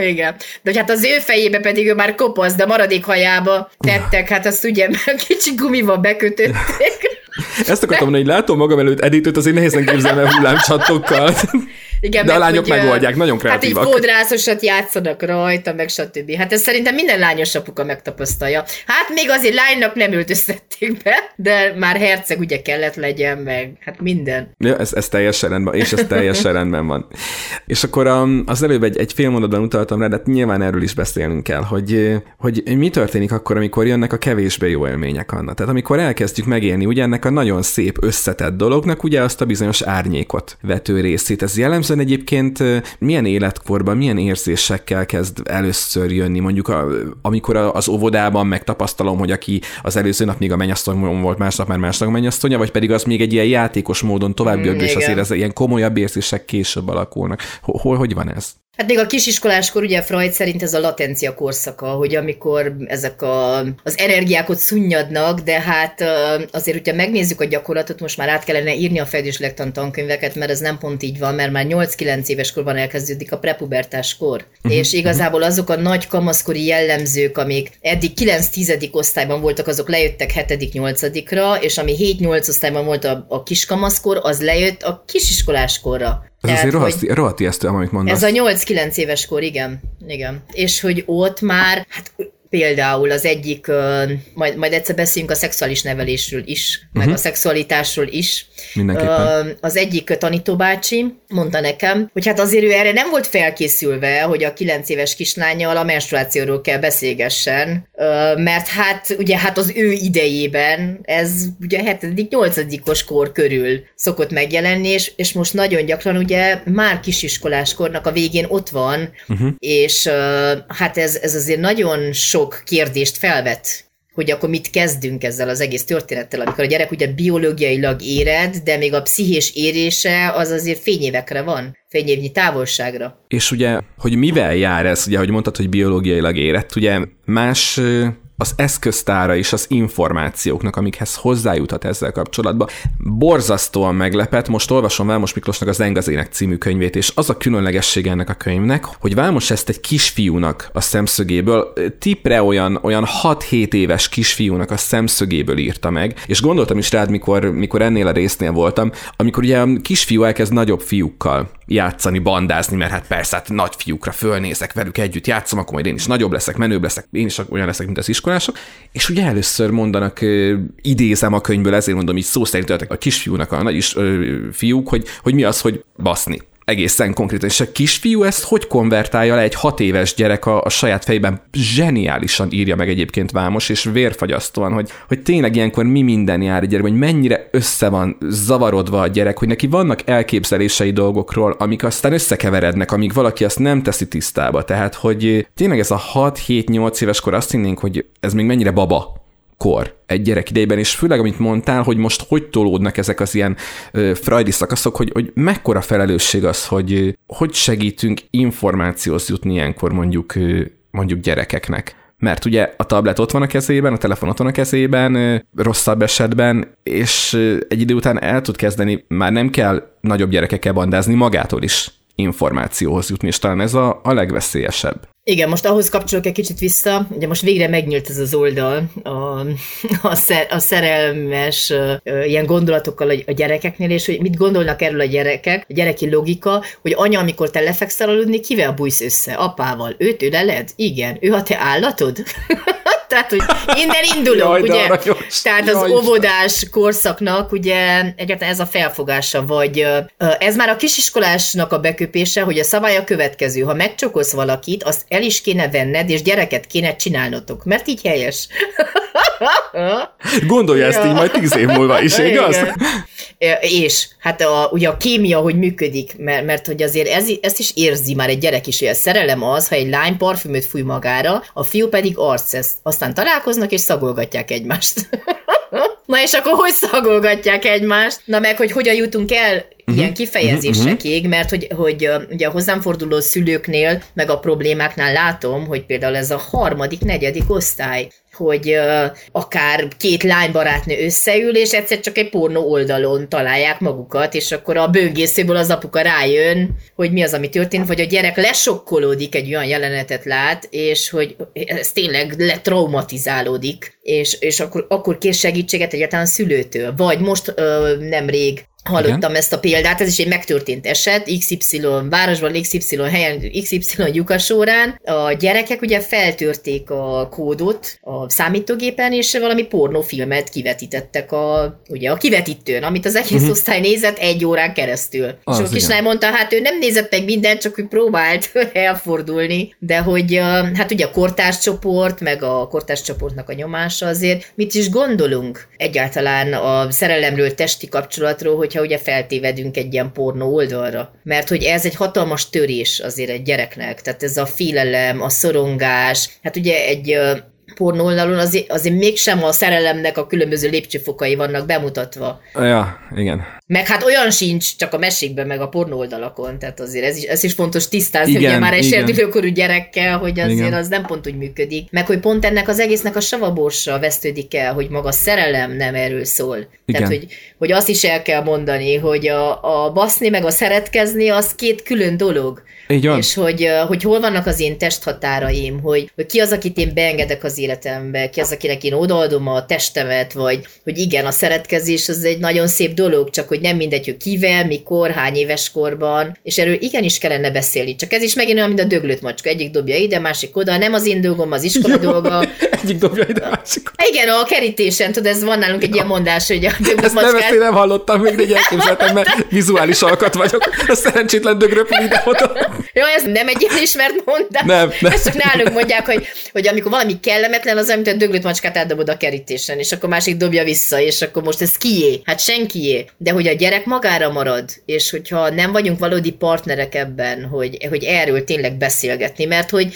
S2: Igen. De hát az ő fejébe pedig ő már kopasz, de maradék hajába tettek, hát azt ugye kicsi gumival bekötötték.
S1: Ezt akartam mondani, hogy látom magam előtt Editőt, azért nehézen képzelni a hullámcsatokkal. Igen, De a lányok hogy, megoldják, nagyon kreatívak.
S2: Hát így fodrászosat játszanak rajta, meg stb. Hát ez szerintem minden lányos apuka megtapasztalja. Hát még azért lánynak nem öltöztették be, de már herceg ugye kellett legyen, meg hát minden.
S1: Ja, ez, ez teljesen rendben, és ez teljesen rendben van. És akkor um, az előbb egy, egy fél mondatban utaltam rá, de hát nyilván erről is beszélnünk kell, hogy, hogy mi történik akkor, amikor jönnek a kevésbé jó élmények, Anna. Tehát amikor elkezdjük megélni ugye ennek a nagyon szép összetett dolognak ugye azt a bizonyos árnyékot vető részét. Ez jellemző Ezen egyébként milyen életkorban, milyen érzésekkel kezd először jönni? Mondjuk a, amikor az óvodában megtapasztalom, hogy aki az előző nap még a mennyasszony volt, másnap már másnap mennyasszonya, vagy pedig az még egy ilyen játékos módon tovább mm, és azért ez ilyen komolyabb érzések később alakulnak. Hol, hogy van ez?
S2: Hát még a kisiskoláskor ugye Freud szerint ez a latencia korszaka, hogy amikor ezek a, az energiák ott szunnyadnak, de hát azért, hogyha megnézzük a gyakorlatot, most már át kellene írni a fejlődéslegtan tankönyveket, mert ez nem pont így van, mert már 8-9 éves korban elkezdődik a prepubertás kor. Uh-huh. És igazából azok a nagy kamaszkori jellemzők, amik eddig 9-10. osztályban voltak, azok lejöttek 7.-8-ra, és ami 7-8 osztályban volt a, a kiskamaszkor, az lejött a kisiskoláskorra.
S1: Ez Tehát, azért rohadt, rohadt ijesztő, amit mondasz.
S2: Ez a 8-9 éves kor, igen. igen. És hogy ott már, hát például az egyik, majd, majd egyszer beszéljünk a szexuális nevelésről is, uh-huh. meg mhm. a szexualitásról is.
S1: Mindenképpen.
S2: Az egyik tanítóbácsi mondta nekem, hogy hát azért ő erre nem volt felkészülve, hogy a kilenc éves kislányjal a menstruációról kell beszélgessen, mert hát ugye hát az ő idejében ez ugye 7.-8. kor körül szokott megjelenni, és, és most nagyon gyakran ugye már kisiskoláskornak a végén ott van, uh-huh. és hát ez, ez azért nagyon sok kérdést felvet hogy akkor mit kezdünk ezzel az egész történettel, amikor a gyerek ugye biológiailag éred, de még a pszichés érése az azért fényévekre van, fényévnyi távolságra.
S1: És ugye, hogy mivel jár ez, ugye, hogy mondtad, hogy biológiailag érett, ugye más az eszköztára és az információknak, amikhez hozzájuthat ezzel kapcsolatban. Borzasztóan meglepett, most olvasom Vámos Miklósnak az Engazének című könyvét, és az a különlegessége ennek a könyvnek, hogy Vámos ezt egy kisfiúnak a szemszögéből, tipre olyan, olyan 6-7 éves kisfiúnak a szemszögéből írta meg, és gondoltam is rád, mikor, mikor ennél a résznél voltam, amikor ugye a kisfiú elkezd nagyobb fiúkkal játszani, bandázni, mert hát persze, hát nagy fiúkra fölnézek, velük együtt játszom, akkor majd én is nagyobb leszek, menőbb leszek, én is olyan leszek, mint az iskolások. És ugye először mondanak, idézem a könyvből, ezért mondom így szó szerint a kisfiúnak a nagy is, fiúk, hogy, hogy mi az, hogy baszni egészen konkrétan. És a kisfiú ezt hogy konvertálja le egy hat éves gyerek a, a saját fejében? Zseniálisan írja meg egyébként Vámos, és vérfagyasztóan, hogy, hogy tényleg ilyenkor mi minden jár egy gyerek, hogy mennyire össze van zavarodva a gyerek, hogy neki vannak elképzelései dolgokról, amik aztán összekeverednek, amíg valaki azt nem teszi tisztába. Tehát, hogy tényleg ez a 6-7-8 éves kor azt hinnénk, hogy ez még mennyire baba kor egy gyerek idejében, és főleg, amit mondtál, hogy most hogy tolódnak ezek az ilyen ö, frajdi szakaszok, hogy, hogy mekkora felelősség az, hogy hogy segítünk információhoz jutni ilyenkor mondjuk, mondjuk gyerekeknek. Mert ugye a tablet ott van a kezében, a telefon ott van a kezében, rosszabb esetben, és egy idő után el tud kezdeni, már nem kell nagyobb gyerekekkel bandázni, magától is információhoz jutni, és talán ez a, a legveszélyesebb.
S2: Igen, most ahhoz kapcsolok egy kicsit vissza, ugye most végre megnyílt ez az oldal a, a, szer, a szerelmes ilyen gondolatokkal a, gyerekeknél, és hogy mit gondolnak erről a gyerekek, a gyereki logika, hogy anya, amikor te lefekszel aludni, kivel bújsz össze? Apával. Őt öleled? Igen. Ő a te állatod? Tehát, hogy innen indulunk, Jaj, ugye? Tehát az Jaj, óvodás korszaknak ugye egyáltalán ez a felfogása, vagy ez már a kisiskolásnak a beköpése, hogy a szabály a következő. Ha megcsokolsz valakit, azt el is kéne venned, és gyereket kéne csinálnotok, mert így helyes.
S1: Gondolja ja. ezt így majd tíz év múlva is, igaz? Igen.
S2: És hát a, ugye a kémia, hogy működik, mert, mert hogy azért ez, ezt is érzi már egy gyerek is, hogy a szerelem az, ha egy lány parfümöt fúj magára, a fiú pedig arcesz. Aztán találkoznak és szagolgatják egymást. Na és akkor hogy szagolgatják egymást? Na meg, hogy hogyan jutunk el uh-huh. ilyen kifejezésekig, uh-huh. mert hogy, hogy ugye a hozzám forduló szülőknél, meg a problémáknál látom, hogy például ez a harmadik, negyedik osztály, hogy akár két lánybarátnő összeül, és egyszer csak egy pornó oldalon találják magukat, és akkor a böngészőből az apuka rájön, hogy mi az, ami történt, vagy a gyerek lesokkolódik, egy olyan jelenetet lát, és hogy ez tényleg letraumatizálódik, és, és akkor, akkor kér segítséget egyáltalán a szülőtől. Vagy most uh, nemrég Hallottam Igen. ezt a példát, ez is egy megtörtént eset, XY városban, XY helyen, XY lyukasórán. A gyerekek ugye feltörték a kódot a számítógépen, és valami pornófilmet kivetítettek a, ugye, a kivetítőn, amit az egész uh-huh. osztály nézett egy órán keresztül. Az és a kislány mondta, hát ő nem nézett meg mindent, csak hogy próbált elfordulni, de hogy hát ugye a kortárscsoport, meg a kortárscsoportnak a nyomása azért mit is gondolunk egyáltalán a szerelemről, testi kapcsolatról, hogy hogyha ugye feltévedünk egy ilyen pornó oldalra. Mert hogy ez egy hatalmas törés azért egy gyereknek, tehát ez a félelem, a szorongás, hát ugye egy pornó oldalon azért, azért mégsem a szerelemnek a különböző lépcsőfokai vannak bemutatva.
S1: Ja, igen.
S2: Meg hát olyan sincs csak a mesékben, meg a pornó oldalakon, tehát azért ez is, ez is fontos tisztázni, igen, ugye már egy serdülőkorú gyerekkel, hogy azért igen. az nem pont úgy működik. Meg hogy pont ennek az egésznek a savaborsa vesztődik el, hogy maga szerelem nem erről szól. Igen. Tehát, hogy, hogy azt is el kell mondani, hogy a, a baszni meg a szeretkezni az két külön dolog.
S1: Így van.
S2: És hogy, hogy hol vannak az én testhatáraim, hogy, hogy ki az, akit én beengedek az életembe, ki az, akinek én odaadom a testemet, vagy hogy igen, a szeretkezés az egy nagyon szép dolog, csak hogy nem mindegy, hogy kivel, mikor, hány éves korban, és erről igenis kellene beszélni. Csak ez is megint olyan, mint a döglött macska. Egyik dobja ide, másik oda, nem az én dolgom, az iskola dolga.
S1: Egyik dobja ide, másik
S2: oda. Igen, a kerítésen, tudod, ez van nálunk egy ilyen mondás, hogy a
S1: döglött Ezt macskát... nem, ezt én nem hallottam még, de elképzeltem, mert vizuális alkat vagyok. A szerencsétlen dögröpül ide oda.
S2: Jó, ez nem egy ilyen ismert mondás. Nem, nem. Ezt csak nálunk mondják, hogy, hogy amikor valami kellemetlen, az amit a döglött macskát átdobod a kerítésen, és akkor másik dobja vissza, és akkor most ez kié? Hát senkié. De hogy a gyerek magára marad, és hogyha nem vagyunk valódi partnerek ebben, hogy, hogy erről tényleg beszélgetni, mert hogy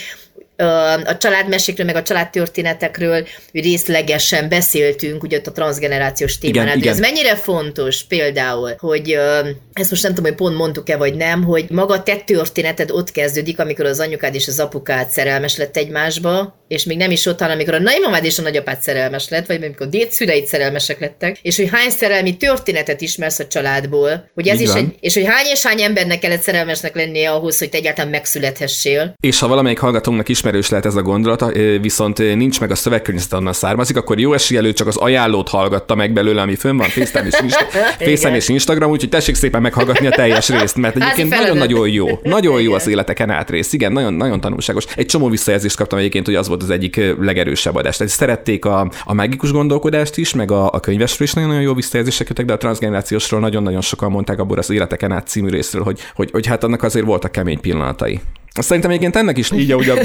S2: a családmesékről, meg a családtörténetekről részlegesen beszéltünk, ugye ott a transgenerációs témánál. Igen, igen. Ez mennyire fontos például, hogy ezt most nem tudom, hogy pont mondtuk-e vagy nem, hogy maga te történeted ott kezdődik, amikor az anyukád és az apukád szerelmes lett egymásba, és még nem is ott, hanem amikor a nagymamád és a nagyapád szerelmes lett, vagy amikor a dédszüleid szerelmesek lettek, és hogy hány szerelmi történetet ismersz a családból, hogy ez Így is egy, és hogy hány és hány embernek kellett szerelmesnek lennie ahhoz, hogy te egyáltalán megszülethessél.
S1: És ha valamelyik hallgatónknak ismerős lehet ez a gondolat, viszont nincs meg a szövegkörnyezet, onnan származik, akkor jó eséllyel csak az ajánlót hallgatta meg belőle, ami fönn van, FaceTime és, Insta- és Instagram, úgyhogy tessék szépen meghallgatni a teljes részt, mert egyébként nagyon-nagyon jó. Nagyon jó az életeken át rész. Igen, nagyon, nagyon tanulságos. Egy csomó visszajelzést kaptam egyébként, hogy az volt volt az egyik legerősebb adás. Tehát szerették a, a mágikus gondolkodást is, meg a, a könyvesről is nagyon-nagyon jó visszajelzések jöttek, de a transgenerációsról nagyon-nagyon sokan mondták abból az életeken át című részről, hogy, hogy, hogy hát annak azért voltak kemény pillanatai. Szerintem egyébként ennek is így, ahogy a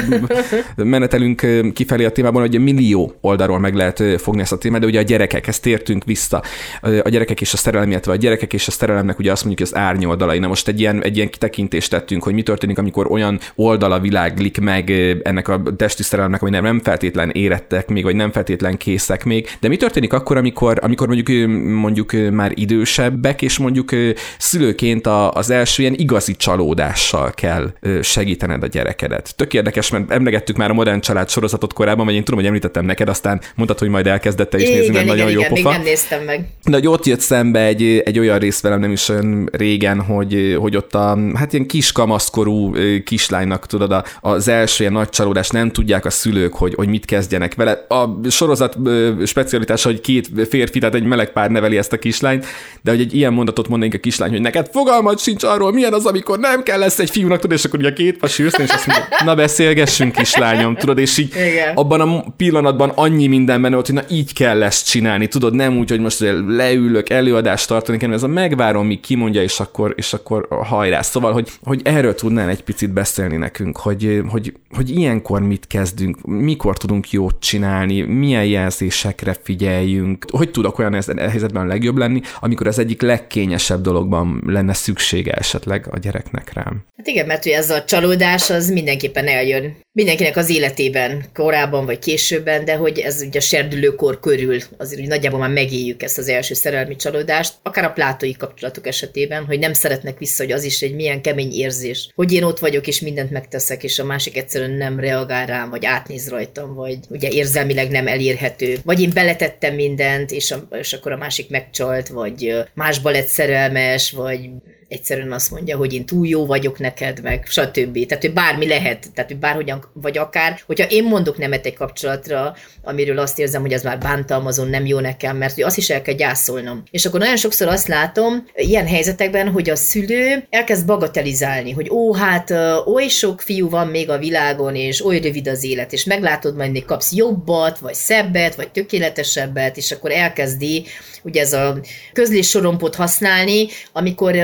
S1: menetelünk kifelé a témában, hogy millió oldalról meg lehet fogni ezt a témát, de ugye a gyerekekhez tértünk vissza. A gyerekek és a szerelem, illetve a gyerekek és a szerelemnek ugye azt mondjuk, hogy az árnyoldalai. Na most egy ilyen, egy ilyen kitekintést tettünk, hogy mi történik, amikor olyan oldala világlik meg ennek a testi szerelemnek, hogy nem, nem feltétlen érettek még, vagy nem feltétlen készek még. De mi történik akkor, amikor, amikor mondjuk, mondjuk már idősebbek, és mondjuk szülőként az első ilyen igazi csalódással kell segíteni segítened a gyerekedet. Tök érdekes, mert emlegettük már a modern család sorozatot korábban, vagy én tudom, hogy említettem neked, aztán mondtad, hogy majd elkezdette is nézni, mert igen, nagyon igen, jó pofa.
S2: Igen, néztem meg.
S1: De hogy ott jött szembe egy, egy olyan rész velem nem is olyan régen, hogy, hogy ott a, hát ilyen kis kamaszkorú kislánynak, tudod, a, az első ilyen nagy csalódás, nem tudják a szülők, hogy, hogy mit kezdjenek vele. A sorozat specialitása, hogy két férfi, tehát egy meleg pár neveli ezt a kislányt, de hogy egy ilyen mondatot mondanék a kislány, hogy neked fogalmat sincs arról, milyen az, amikor nem kell lesz egy fiúnak, tudod, és akkor ugye a két sülsz, és azt mondja, na beszélgessünk kislányom, tudod, és így Igen. abban a pillanatban annyi minden benne volt, hogy na így kell ezt csinálni, tudod, nem úgy, hogy most leülök, előadást tartani kell, ez a megvárom, míg kimondja, és akkor, és akkor hajrá. Szóval, hogy, hogy erről tudnál egy picit beszélni nekünk, hogy, hogy, hogy ilyenkor mit kezdünk, mikor tudunk jót csinálni, milyen jelzésekre figyeljünk, hogy tudok olyan helyzetben a legjobb lenni, amikor az egyik legkényesebb dologban lenne szüksége esetleg a gyereknek rám.
S2: Hát igen, mert ez a csalódás megoldás az mindenképpen eljön. Mindenkinek az életében, korábban vagy későbben, de hogy ez ugye a serdülőkor körül, azért hogy nagyjából már megéljük ezt az első szerelmi csalódást, akár a plátói kapcsolatok esetében, hogy nem szeretnek vissza, hogy az is egy milyen kemény érzés, hogy én ott vagyok és mindent megteszek, és a másik egyszerűen nem reagál rám, vagy átnéz rajtam, vagy ugye érzelmileg nem elérhető, vagy én beletettem mindent, és, a, és akkor a másik megcsalt, vagy másba lett szerelmes, vagy egyszerűen azt mondja, hogy én túl jó vagyok neked, meg stb. Tehát, hogy bármi lehet, tehát, hogy bárhogyan, vagy akár, hogyha én mondok nemet egy kapcsolatra, amiről azt érzem, hogy az már bántalmazó, nem jó nekem, mert hogy azt is el kell gyászolnom. És akkor nagyon sokszor azt látom ilyen helyzetekben, hogy a szülő elkezd bagatelizálni, hogy ó, hát oly sok fiú van még a világon, és oly rövid az élet, és meglátod, majd még kapsz jobbat, vagy szebbet, vagy tökéletesebbet, és akkor elkezdi ugye ez a közlés sorompot használni, amikor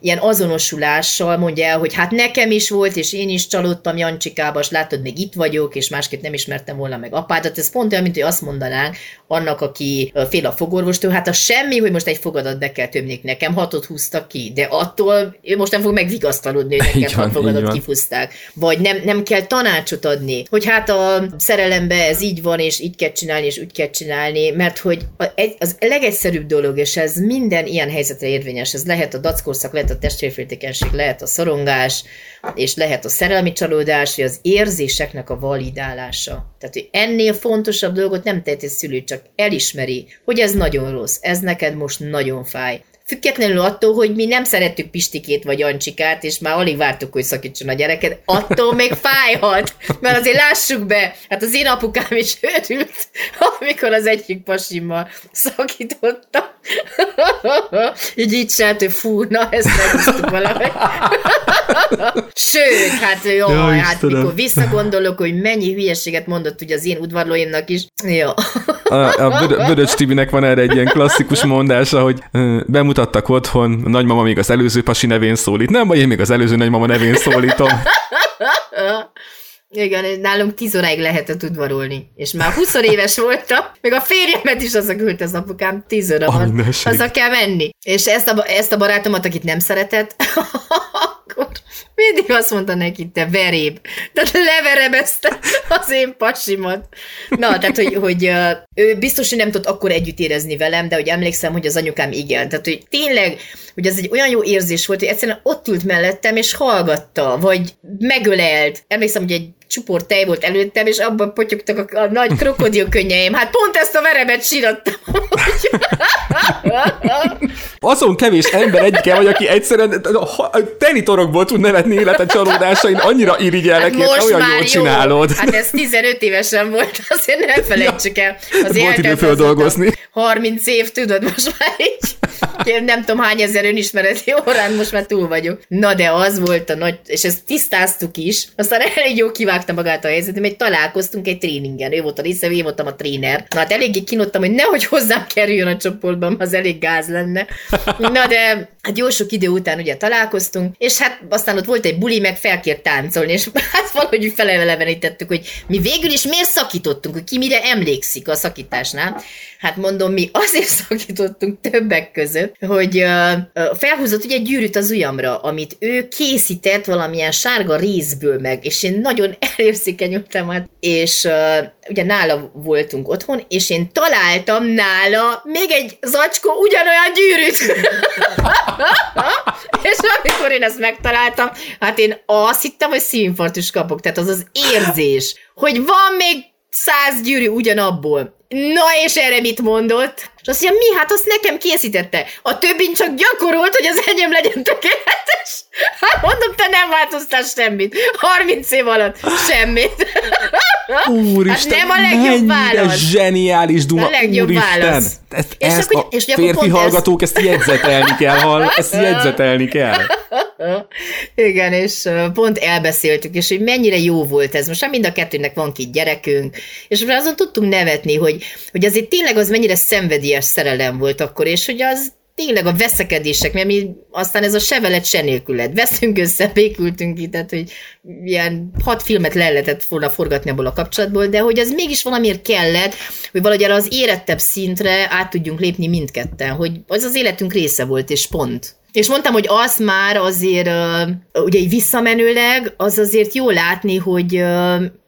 S2: ilyen azonosulással mondja el, hogy hát nekem is volt, és én is csalódtam Jancsikába, és látod, még itt vagyok, és másképp nem ismertem volna meg apádat. Ez pont olyan, mint hogy azt mondanánk annak, aki fél a fogorvostól, hát a semmi, hogy most egy fogadat be kell tömnék nekem, hatot húztak ki, de attól most nem fog megvigasztalodni, hogy nekem hat fogadat kifúzták. Vagy nem, nem kell tanácsot adni, hogy hát a szerelembe ez így van, és így kell csinálni, és úgy kell csinálni, mert hogy az legegyszerűbb dolog, és ez minden ilyen helyzetre érvényes, ez lehet a dackorszak, lehet a testvérféltékenység, lehet a szorongás, és lehet a szerelmi csalódás, vagy az érzéseknek a validálása. Tehát, hogy ennél fontosabb dolgot nem tehet egy szülő, csak elismeri, hogy ez nagyon rossz, ez neked most nagyon fáj. függetlenül attól, hogy mi nem szerettük Pistikét vagy Ancsikát, és már alig vártuk, hogy szakítson a gyereket, attól még fájhat, mert azért lássuk be, hát az én apukám is örült, amikor az egyik pasimmal szakította. így így hogy fú, na ezt megúsztuk valahogy. Sőt, hát jó, ja, hát Istenem. mikor visszagondolok, hogy mennyi hülyeséget mondott ugye az én udvarlóimnak is, jó.
S1: a, a Bödöcs Tibinek van erre egy ilyen klasszikus mondása, hogy bemutattak otthon, a nagymama még az előző pasi nevén szólít. Nem baj, én még az előző nagymama nevén szólítom.
S2: Igen, nálunk tíz óráig lehetett udvarolni, és már 20 éves voltam, még a férjemet is az a küldte az apukám, tíz óra van, haza kell menni. És ezt a, ezt a barátomat, akit nem szeretett, akkor mindig azt mondta neki, te veréb. Tehát leverebezte az én pasimat. Na, tehát, hogy, hogy ő biztos, hogy nem tudott akkor együtt érezni velem, de hogy emlékszem, hogy az anyukám igen. Tehát, hogy tényleg, hogy ez egy olyan jó érzés volt, hogy egyszerűen ott ült mellettem, és hallgatta, vagy megölelt. Emlékszem, hogy egy csupor tej volt előttem, és abban potyogtak a, a nagy krokodil könnyeim. Hát pont ezt a verebet sírattam.
S1: Azon kevés ember egyike vagy, aki egyszerűen tenitorokból tud nevetni élete csalódásain, annyira irigyellek, hát olyan jól jó. csinálod.
S2: Hát ez 15 évesen volt, azért nem felejtsük el.
S1: Az volt idő földolgozni.
S2: 30 év, tudod, most már így. Nem tudom, hány ezer önismereti órán, most már túl vagyok. Na de az volt a nagy, és ezt tisztáztuk is, aztán elég jó kivágta magát a helyzet, mert találkoztunk egy tréningen. Ő volt a része, én voltam a tréner. Na hát eléggé kinottam, hogy nehogy hozzám kerüljön a csoportban, az elég gáz lenne. Na de hát jó sok idő után ugye találkoztunk, és hát aztán ott volt egy buli, meg felkért táncolni, és hát valahogy felelevenítettük, hogy mi végül is miért szakítottunk, hogy ki mire emlékszik a szakításnál. Hát mondom, mi azért szakítottunk többek között, hogy uh, felhúzott ugye egy gyűrűt az ujjamra, amit ő készített valamilyen sárga részből meg, és én nagyon elérzékenyültem, hát, és ugye nála voltunk otthon, és én találtam nála még egy zacskó ugyanolyan gyűrűt. és amikor én ezt megtaláltam, hát én azt hittem, hogy szívinfarktus kapok. Tehát az az érzés, hogy van még száz gyűrű ugyanabból. Na és erre mit mondott? És azt mondja, mi? Hát azt nekem készítette. A többin csak gyakorolt, hogy az enyém legyen tökéletes. Hát mondom, te nem változtál semmit. 30 év alatt semmit.
S1: Úristen, hát nem a legjobb válasz. zseniális duma. A legjobb Úristen. válasz. Ezt, és ezt akkor, a és férfi hallgatók ezt... ezt jegyzetelni kell, hall, ezt jegyzetelni kell.
S2: Igen, és pont elbeszéltük, és hogy mennyire jó volt ez. Most már mind a kettőnek van két gyerekünk, és most azon tudtunk nevetni, hogy, hogy azért tényleg az mennyire szenvedélyes szerelem volt akkor, és hogy az tényleg a veszekedések, mert mi aztán ez a se nélkül lett. Veszünk össze, békültünk ki, tehát hogy ilyen hat filmet le lehetett volna forgatni abból a kapcsolatból, de hogy az mégis valamiért kellett, hogy valahogy az érettebb szintre át tudjunk lépni mindketten, hogy az az életünk része volt, és pont. És mondtam, hogy azt már azért, ugye visszamenőleg, az azért jó látni, hogy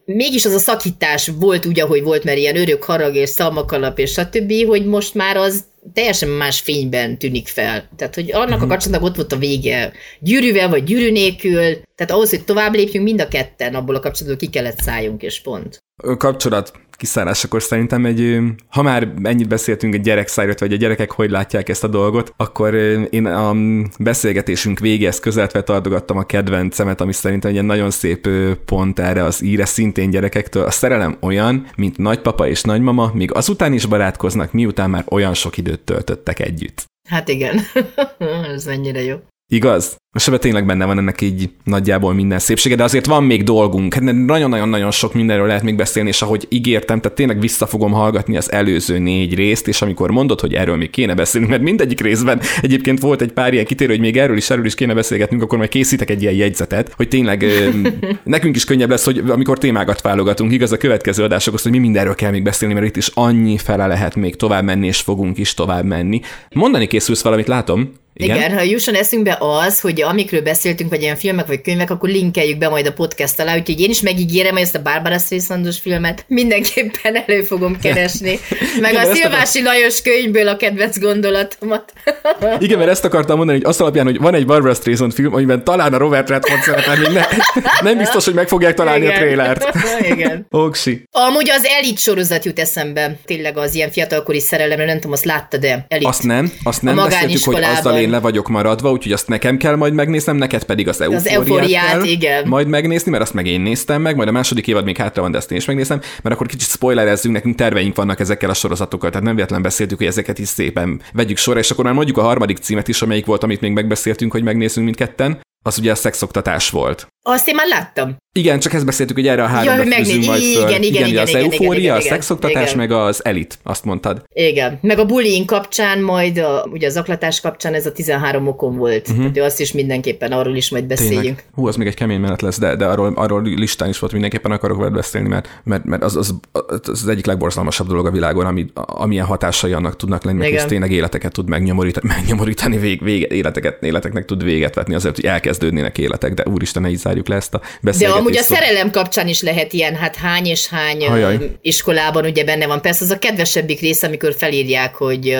S2: mégis az a szakítás volt úgy, ahogy volt, mert ilyen örök harag és szalmakalap és stb., hogy most már az teljesen más fényben tűnik fel. Tehát, hogy annak a mhm. kapcsolatnak ott volt a vége. Gyűrűvel vagy gyűrű nélkül. Tehát ahhoz, hogy tovább lépjünk, mind a ketten abból a kapcsolatból ki kellett szálljunk, és pont.
S1: Kapcsolat kiszállásakor szerintem egy, ha már ennyit beszéltünk egy gyerek szájrat, vagy a gyerekek hogy látják ezt a dolgot, akkor én a beszélgetésünk végéhez közeltve tartogattam a kedvencemet, ami szerintem egy nagyon szép pont erre az íre szintén gyerekektől. A szerelem olyan, mint nagypapa és nagymama, míg azután is barátkoznak, miután már olyan sok időt töltöttek együtt.
S2: Hát igen, ez mennyire jó.
S1: Igaz? Most ebben tényleg benne van ennek így nagyjából minden szépsége, de azért van még dolgunk. Nagyon-nagyon-nagyon sok mindenről lehet még beszélni, és ahogy ígértem, tehát tényleg vissza fogom hallgatni az előző négy részt, és amikor mondod, hogy erről még kéne beszélni, mert mindegyik részben egyébként volt egy pár ilyen kitérő, hogy még erről is, erről is kéne beszélgetnünk, akkor majd készítek egy ilyen jegyzetet, hogy tényleg nekünk is könnyebb lesz, hogy amikor témákat válogatunk, igaz a következő adásokhoz, hogy mi mindenről kell még beszélni, mert itt is annyi fele lehet még tovább menni, és fogunk is tovább menni. Mondani készülsz valamit, látom?
S2: Igen? Igen, ha jusson eszünkbe az, hogy amikről beszéltünk, vagy ilyen filmek, vagy könyvek, akkor linkeljük be majd a podcast alá, úgyhogy én is megígérem, hogy ezt a Barbara Streislandos filmet mindenképpen elő fogom keresni. Meg Igen, a Szilvási a... Lajos könyvből a kedvenc gondolatomat.
S1: Igen, mert ezt akartam mondani, hogy azt alapján, hogy van egy Barbara Streisand film, amiben talán a Robert Redford szerepel, még ne, nem biztos, hogy meg fogják találni Igen. a trélert. Igen. Oksi.
S2: Amúgy az Elit sorozat jut eszembe, tényleg az ilyen fiatalkori szerelemre, nem tudom, azt látta, de
S1: Elit. Azt nem, azt nem beszéltük, hogy azzal én le vagyok maradva, úgyhogy azt nekem kell majd megnéznem, neked pedig az eufóriát, az eufóriát kell igen. majd megnézni, mert azt meg én néztem meg, majd a második évad még hátra van, de ezt én is megnézem, mert akkor kicsit spoilerezzünk, nekünk terveink vannak ezekkel a sorozatokkal, tehát nem véletlen beszéltük, hogy ezeket is szépen vegyük sorra, és akkor már mondjuk a harmadik címet is, amelyik volt, amit még megbeszéltünk, hogy megnézzünk mindketten, az ugye a szexoktatás volt.
S2: Azt én már láttam.
S1: Igen, csak ezt beszéltük, hogy erre a háromra ja, fűzünk majd föl. Igen, igen, igen, igen, az igen, eufória, igen, a szexoktatás, igen. meg az elit, azt mondtad.
S2: Igen, meg a bullying kapcsán majd, a, ugye az aklatás kapcsán ez a 13 okon volt. Uh-huh. Tehát azt is mindenképpen arról is majd beszéljünk. Tényleg.
S1: Hú, az még egy kemény menet lesz, de, de arról, arról listán is volt, mindenképpen akarok veled beszélni, mert, mert, mert az, az, az, az, egyik legborzalmasabb dolog a világon, ami, amilyen hatásai annak tudnak lenni, és tényleg életeket tud megnyomorítani, megnyomorítani vég, vége, életeket, életeknek tud véget vetni azért, hogy elkezdődnének életek, de úristen, ne így zárjuk le ezt a beszélgetést.
S2: De amúgy a szerelem kapcsán is lehet ilyen, hát hány és hány Ajaj. iskolában ugye benne van. Persze az a kedvesebbik része, amikor felírják, hogy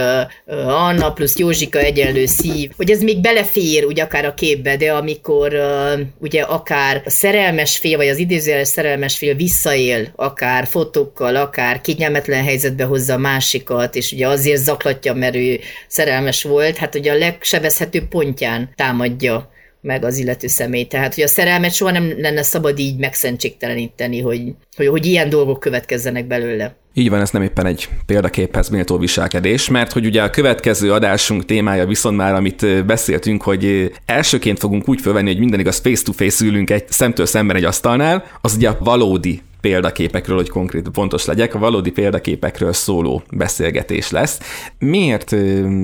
S2: Anna plusz Józsika egyenlő szív, hogy ez még belefér ugye akár a képbe, de amikor ugye akár a szerelmes fél, vagy az idézőjeles szerelmes fél visszaél, akár fotókkal, akár kényelmetlen helyzetbe hozza a másikat, és ugye azért zaklatja, mert ő szerelmes volt, hát ugye a legsebezhetőbb pontján támadja meg az illető személy. Tehát, hogy a szerelmet soha nem lenne szabad így megszentségteleníteni, hogy, hogy, hogy ilyen dolgok következzenek belőle.
S1: Így van, ez nem éppen egy példaképhez méltó viselkedés, mert hogy ugye a következő adásunk témája viszont már, amit beszéltünk, hogy elsőként fogunk úgy fölvenni, hogy minden igaz face-to-face ülünk egy szemtől szemben egy asztalnál, az ugye a valódi példaképekről, hogy konkrét pontos legyek, a valódi példaképekről szóló beszélgetés lesz. Miért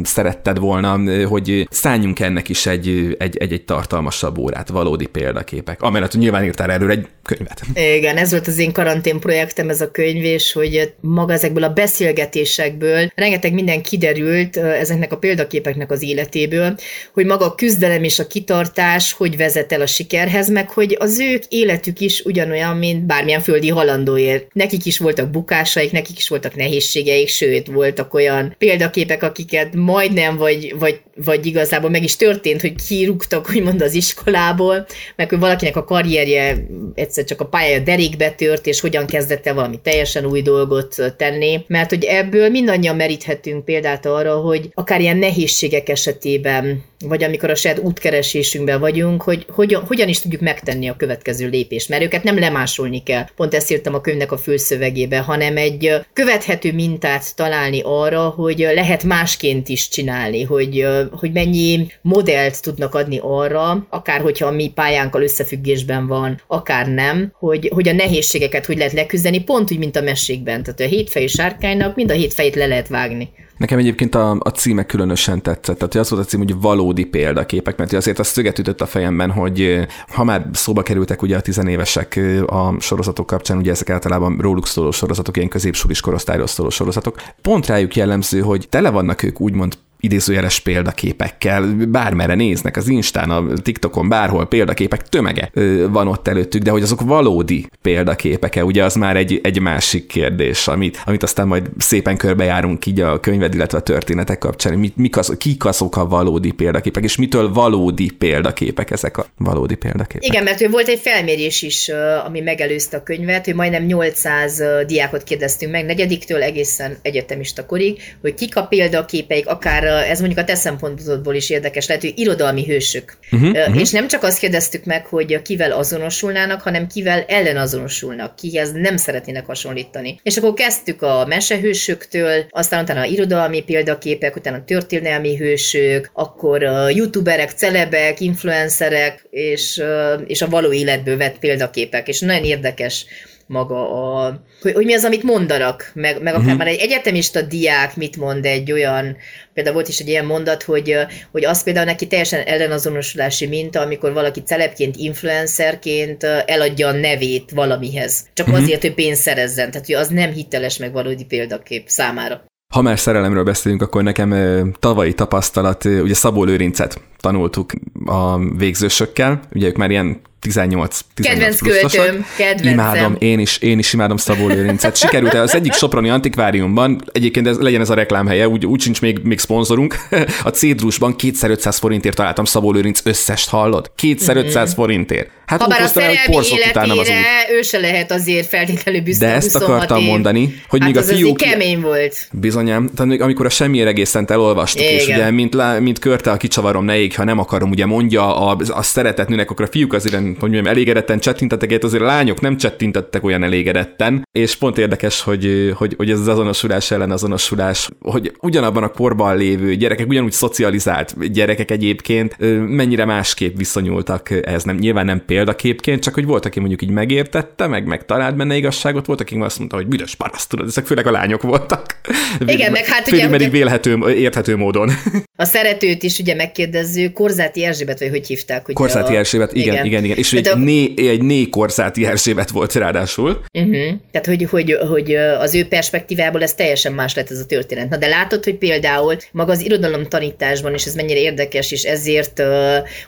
S1: szeretted volna, hogy szálljunk ennek is egy, egy, egy, egy tartalmasabb órát, valódi példaképek? Amellett, hogy nyilván írtál erről egy könyvet.
S2: Igen, ez volt az én karantén projektem, ez a könyv, és hogy maga ezekből a beszélgetésekből rengeteg minden kiderült ezeknek a példaképeknek az életéből, hogy maga a küzdelem és a kitartás hogy vezet el a sikerhez, meg hogy az ők életük is ugyanolyan, mint bármilyen földi halandóért. Nekik is voltak bukásaik, nekik is voltak nehézségeik, sőt, voltak olyan példaképek, akiket majdnem, vagy, vagy, vagy igazából meg is történt, hogy kirúgtak, úgymond az iskolából, meg hogy valakinek a karrierje egyszer csak a pályája derékbe tört, és hogyan kezdett el valami teljesen új dolgot tenni, mert hogy ebből mindannyian meríthetünk példát arra, hogy akár ilyen nehézségek esetében, vagy amikor a saját útkeresésünkben vagyunk, hogy hogyan, hogyan is tudjuk megtenni a következő lépést, mert őket nem lemásolni kell. Pont ezt írtam a könyvnek a fülszövegébe, hanem egy követhető mintát találni arra, hogy lehet másként is csinálni, hogy, hogy mennyi modellt tudnak adni arra, akár hogyha a mi pályánkkal összefüggésben van, akár nem, hogy, hogy a nehézségeket hogy lehet leküzdeni, pont úgy, mint a mesékben. Tehát a hétfejű sárkánynak mind a hétfejét le lehet vágni.
S1: Nekem egyébként a, a címe különösen tetszett. Tehát az volt a cím, hogy valódi példaképek, mert azért az szöget ütött a fejemben, hogy ha már szóba kerültek ugye a tizenévesek a sorozatok kapcsán, ugye ezek általában róluk szóló sorozatok, ilyen középsulis korosztályról szóló sorozatok, pont rájuk jellemző, hogy tele vannak ők úgymond idézőjeles példaképekkel, bármerre néznek, az Instán, a TikTokon, bárhol példaképek tömege van ott előttük, de hogy azok valódi példaképeke, ugye az már egy, egy másik kérdés, amit, amit aztán majd szépen körbejárunk így a könyved, illetve a történetek kapcsán, mit, mik az, kik azok a valódi példaképek, és mitől valódi példaképek ezek a valódi példaképek.
S2: Igen, mert volt egy felmérés is, ami megelőzte a könyvet, hogy majdnem 800 diákot kérdeztünk meg, negyediktől egészen egyetemista korig, hogy kik a példaképeik, akár ez mondjuk a te szempontból is érdekes lehet, hogy irodalmi hősök. Uh-huh, uh-huh. És nem csak azt kérdeztük meg, hogy kivel azonosulnának, hanem kivel ellenazonosulnak, kihez nem szeretnének hasonlítani. És akkor kezdtük a mesehősöktől, aztán utána a irodalmi példaképek, utána a történelmi hősök, akkor a youtuberek, celebek, influencerek, és, és a való életből vett példaképek, és nagyon érdekes maga a, hogy, hogy mi az, amit mondanak, meg, meg akár uh-huh. már egy egyetemista diák mit mond egy olyan, például volt is egy ilyen mondat, hogy, hogy az például neki teljesen ellenazonosulási minta, amikor valaki celebként, influencerként eladja a nevét valamihez. Csak uh-huh. azért, hogy pénzt szerezzen. Tehát, hogy az nem hiteles meg valódi példakép számára.
S1: Ha már szerelemről beszélünk, akkor nekem tavalyi tapasztalat, ugye Szabó Lőrincet tanultuk a végzősökkel, ugye ők már ilyen 18
S2: 18 Kedvenc költőm, kedvencem.
S1: Imádom, én is, én is imádom Szabó Lőrincet. Sikerült az egyik Soproni antikváriumban, egyébként ez, legyen ez a reklámhelye, úgy, úgy sincs még, még szponzorunk, a Cédrusban 2500 forintért találtam Szabó Lőrinc összest, hallod? 2500 mm-hmm. forintért.
S2: Hát ha bár a szerelmi életére ő se lehet azért feltétlenül büszke
S1: De ezt akartam év. mondani, hogy hát még
S2: a
S1: fiúk...
S2: kemény volt.
S1: Bizonyám, tehát amikor a semmi egészen elolvastuk, Igen. és ugye mint, mint körte a kicsavarom ne ég, ha nem akarom, ugye mondja a, a szeretett nőnek, akkor a fiúk azért, hogy mondjam, elégedetten csettintettek, azért a lányok nem csettintettek olyan elégedetten, és pont érdekes, hogy, hogy, hogy ez az azonosulás ellen azonosulás, hogy ugyanabban a korban lévő gyerekek, ugyanúgy szocializált gyerekek egyébként mennyire másképp viszonyultak ez nem, nyilván nem példaképként, csak hogy volt, aki mondjuk így megértette, meg megtalált benne igazságot, volt, aki azt mondta, hogy büdös paraszt, tudod, ezek főleg a lányok voltak.
S2: Igen, meg hát ugye...
S1: Pedig vélhető, érthető módon.
S2: A szeretőt is ugye megkérdezzük, Korzáti Erzsébet, vagy hogy hívták? Ugye
S1: Korzáti a... Erzsébet, igen, igen, igen. igen. És egy, a... né, egy né Korzáti Erzsébet volt ráadásul.
S2: Uh-huh. Tehát, hogy, hogy, hogy az ő perspektívából ez teljesen más lett ez a történet. Na, de látod, hogy például maga az irodalom tanításban, és ez mennyire érdekes, és ezért uh,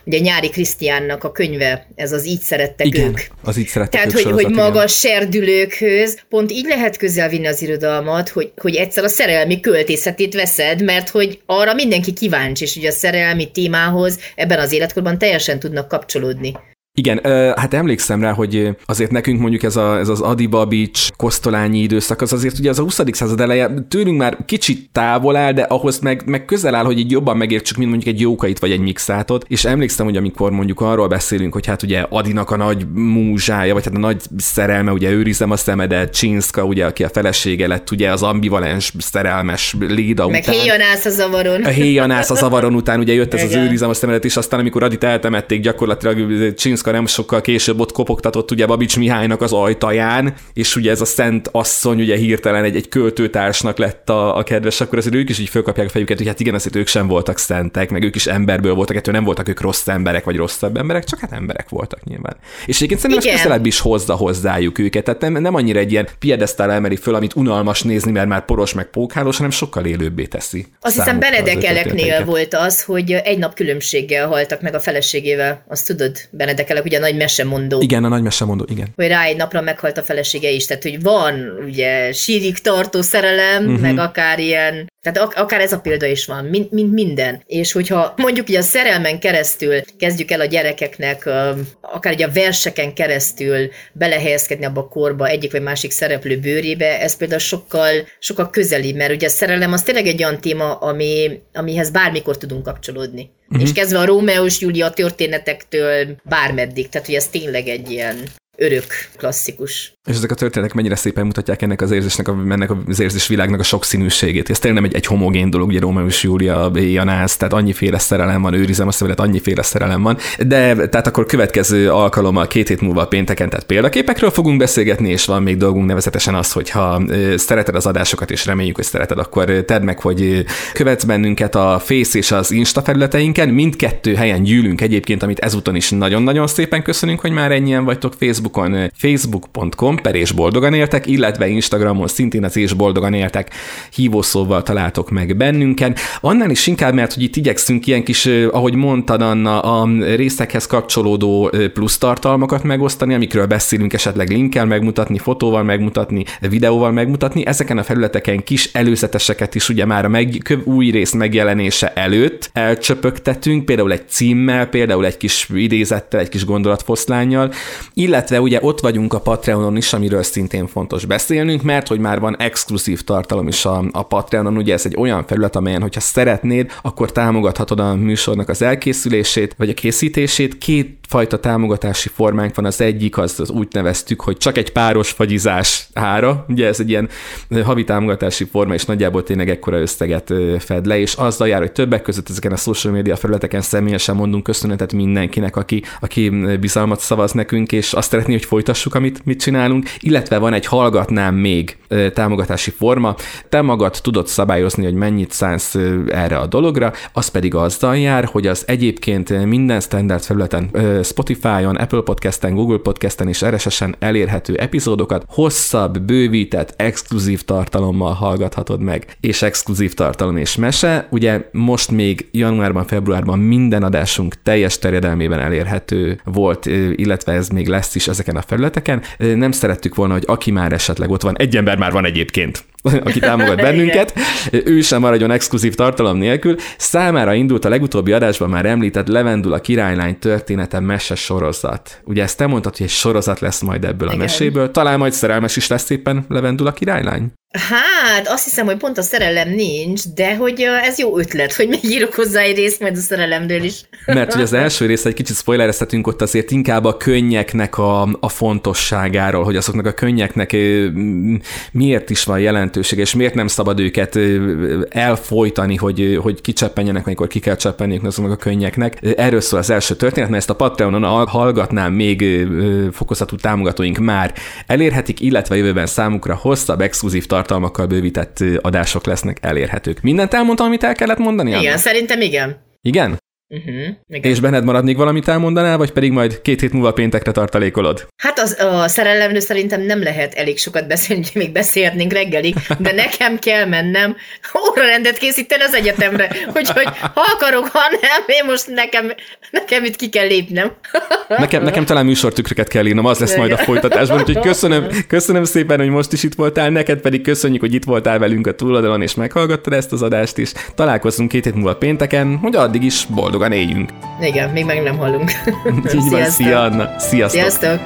S2: ugye Nyári Krisztiánnak a könyve, ez az Így szerettek
S1: igen,
S2: ők.
S1: az Így szerettek
S2: Tehát,
S1: ők
S2: hogy, hogy maga a serdülőkhöz, pont így lehet közel vinni az irodalmat, hogy, hogy egyszer a szerelmi költészetét veszed, mert hogy arra mindenki kíváncsi, és ugye a szerelmi témához ebben az életkorban teljesen tudnak kapcsolódni.
S1: Igen, hát emlékszem rá, hogy azért nekünk mondjuk ez, a, ez az Adibabics, Kosztolányi időszak, az azért ugye az a 20. század eleje tőlünk már kicsit távol áll, de ahhoz meg, meg közel áll, hogy így jobban megértsük, mint mondjuk egy jókait vagy egy mixátot. És emlékszem, hogy amikor mondjuk arról beszélünk, hogy hát ugye Adinak a nagy múzsája, vagy hát a nagy szerelme, ugye őrizem a szemedet, Csinszka, ugye, aki a felesége lett, ugye az ambivalens, szerelmes Léda
S2: meg után. Meg héjanász a zavaron.
S1: Héjanász a zavaron után, ugye jött ez Igen. az őrizem a szemedet, és aztán amikor Adit eltemették, gyakorlatilag Csinszka Moszkva nem sokkal később ott kopogtatott ugye Babics Mihálynak az ajtaján, és ugye ez a szent asszony ugye hirtelen egy, egy költőtársnak lett a, a kedves, akkor azért ők is így fölkapják a fejüket, hogy hát igen, azért ők sem voltak szentek, meg ők is emberből voltak, ettől nem voltak ők rossz emberek, vagy rosszabb emberek, csak hát emberek voltak nyilván. És egyébként szerintem ez közelebb is hozza hozzájuk őket, tehát nem, nem annyira egy ilyen piedesztál emeli föl, amit unalmas nézni, mert már poros meg pókhálós, hanem sokkal élőbbé teszi.
S2: Azt hiszem Benedek Eleknél volt az, hogy egy nap különbséggel haltak meg a feleségével. Azt tudod, Benedek Elek ugye a nagy mesemondó.
S1: Igen, a nagy mesemondó, igen.
S2: Hogy rá egy napra meghalt a felesége is, tehát hogy van ugye sírig tartó szerelem, uh-huh. meg akár ilyen tehát ak- akár ez a példa is van, mint, mint minden. És hogyha mondjuk ugye a szerelmen keresztül kezdjük el a gyerekeknek, akár ugye a verseken keresztül belehelyezkedni abba a korba egyik vagy másik szereplő bőrébe, ez például sokkal, sokkal közelibb, mert ugye a szerelem az tényleg egy olyan téma, ami, amihez bármikor tudunk kapcsolódni. Uh-huh. És kezdve a Rómeus Júlia történetektől bármeddig, tehát hogy ez tényleg egy ilyen örök klasszikus.
S1: És ezek a történetek mennyire szépen mutatják ennek az érzésnek, ennek az érzés világnak a sokszínűségét. Ez tényleg nem egy, egy homogén dolog, ugye Rómeus Júlia, Janász, tehát annyiféle szerelem van, őrizem a szövelet, annyiféle szerelem van. De tehát akkor következő alkalommal két hét múlva pénteken, tehát példaképekről fogunk beszélgetni, és van még dolgunk nevezetesen az, hogy ha szereted az adásokat, és reméljük, hogy szereted, akkor tedd meg, hogy követsz bennünket a Face és az Insta felületeinken. Mindkettő helyen gyűlünk egyébként, amit ezúton is nagyon-nagyon szépen köszönünk, hogy már ennyien vagytok Facebookon, facebook.com per és boldogan éltek, illetve Instagramon szintén az és boldogan éltek hívószóval találtok meg bennünken. Annál is inkább, mert hogy itt igyekszünk ilyen kis, ahogy mondtad Anna, a részekhez kapcsolódó plusz tartalmakat megosztani, amikről beszélünk, esetleg linkkel megmutatni, fotóval megmutatni, videóval megmutatni. Ezeken a felületeken kis előzeteseket is ugye már a meg, új rész megjelenése előtt elcsöpögtetünk, például egy címmel, például egy kis idézettel, egy kis gondolatfoszlányjal, illetve ugye ott vagyunk a Patreonon is, is, amiről szintén fontos beszélnünk, mert hogy már van exkluzív tartalom is a, a Patreonon, ugye ez egy olyan felület, amelyen, hogyha szeretnéd, akkor támogathatod a műsornak az elkészülését, vagy a készítését. Két fajta támogatási formánk van, az egyik, az, az úgy neveztük, hogy csak egy páros fagyizás ára, ugye ez egy ilyen havi támogatási forma, és nagyjából tényleg ekkora összeget fed le, és azzal jár, hogy többek között ezeken a social media felületeken személyesen mondunk köszönetet mindenkinek, aki, aki bizalmat szavaz nekünk, és azt szeretné, hogy folytassuk, amit mit csinálunk, illetve van egy hallgatnám még támogatási forma, te magad tudod szabályozni, hogy mennyit szánsz erre a dologra, az pedig azzal jár, hogy az egyébként minden standard felületen Spotify-on, Apple Podcast-en, Google Podcast-en és RSS-en elérhető epizódokat hosszabb, bővített, exkluzív tartalommal hallgathatod meg, és exkluzív tartalom és mese. Ugye most még januárban, februárban minden adásunk teljes terjedelmében elérhető volt, illetve ez még lesz is ezeken a felületeken. Nem szerettük volna, hogy aki már esetleg ott van, egy ember már van egyébként, aki támogat bennünket, ő sem maradjon exkluzív tartalom nélkül. Számára indult a legutóbbi adásban már említett Levendula királylány története mese sorozat. Ugye ezt te mondtad, hogy egy sorozat lesz majd ebből Igen. a meséből. Talán majd szerelmes is lesz éppen Levendula királylány?
S2: Hát, azt hiszem, hogy pont a szerelem nincs, de hogy ez jó ötlet, hogy még írok hozzá egy részt majd a szerelemről is.
S1: Mert hogy az első rész egy kicsit spoilerezhetünk ott azért inkább a könnyeknek a, a fontosságáról, hogy azoknak a könnyeknek miért is van jelentőség, és miért nem szabad őket elfolytani, hogy, hogy kicseppenjenek, amikor ki kell cseppenniük azoknak a könnyeknek. Erről szól az első történet, mert ezt a Patreonon hallgatnám még fokozatú támogatóink már elérhetik, illetve jövőben számukra hosszabb, exkluzív tartalmakkal bővített adások lesznek elérhetők. Mindent elmondtam, amit el kellett mondani?
S2: Igen, Anna? szerintem igen.
S1: Igen? Uh-huh, és benned marad még valamit elmondanál, vagy pedig majd két hét múlva péntekre tartalékolod?
S2: Hát az, a szerelemről szerintem nem lehet elég sokat beszélni, hogy még beszélhetnénk reggelig, de nekem kell mennem órarendet készíteni az egyetemre, úgyhogy ha akarok, ha nem, én most nekem, nekem itt ki kell lépnem.
S1: Nekem, nekem talán műsortükröket kell írnom, az lesz majd a folytatásban, úgyhogy köszönöm, köszönöm szépen, hogy most is itt voltál, neked pedig köszönjük, hogy itt voltál velünk a túloldalon, és meghallgattad ezt az adást is. Találkozunk két hét múlva pénteken, hogy addig is boldogan éljünk.
S2: Igen, még meg nem hallunk.
S1: Így van, szia Anna. Sziasztok.
S2: Sziasztok.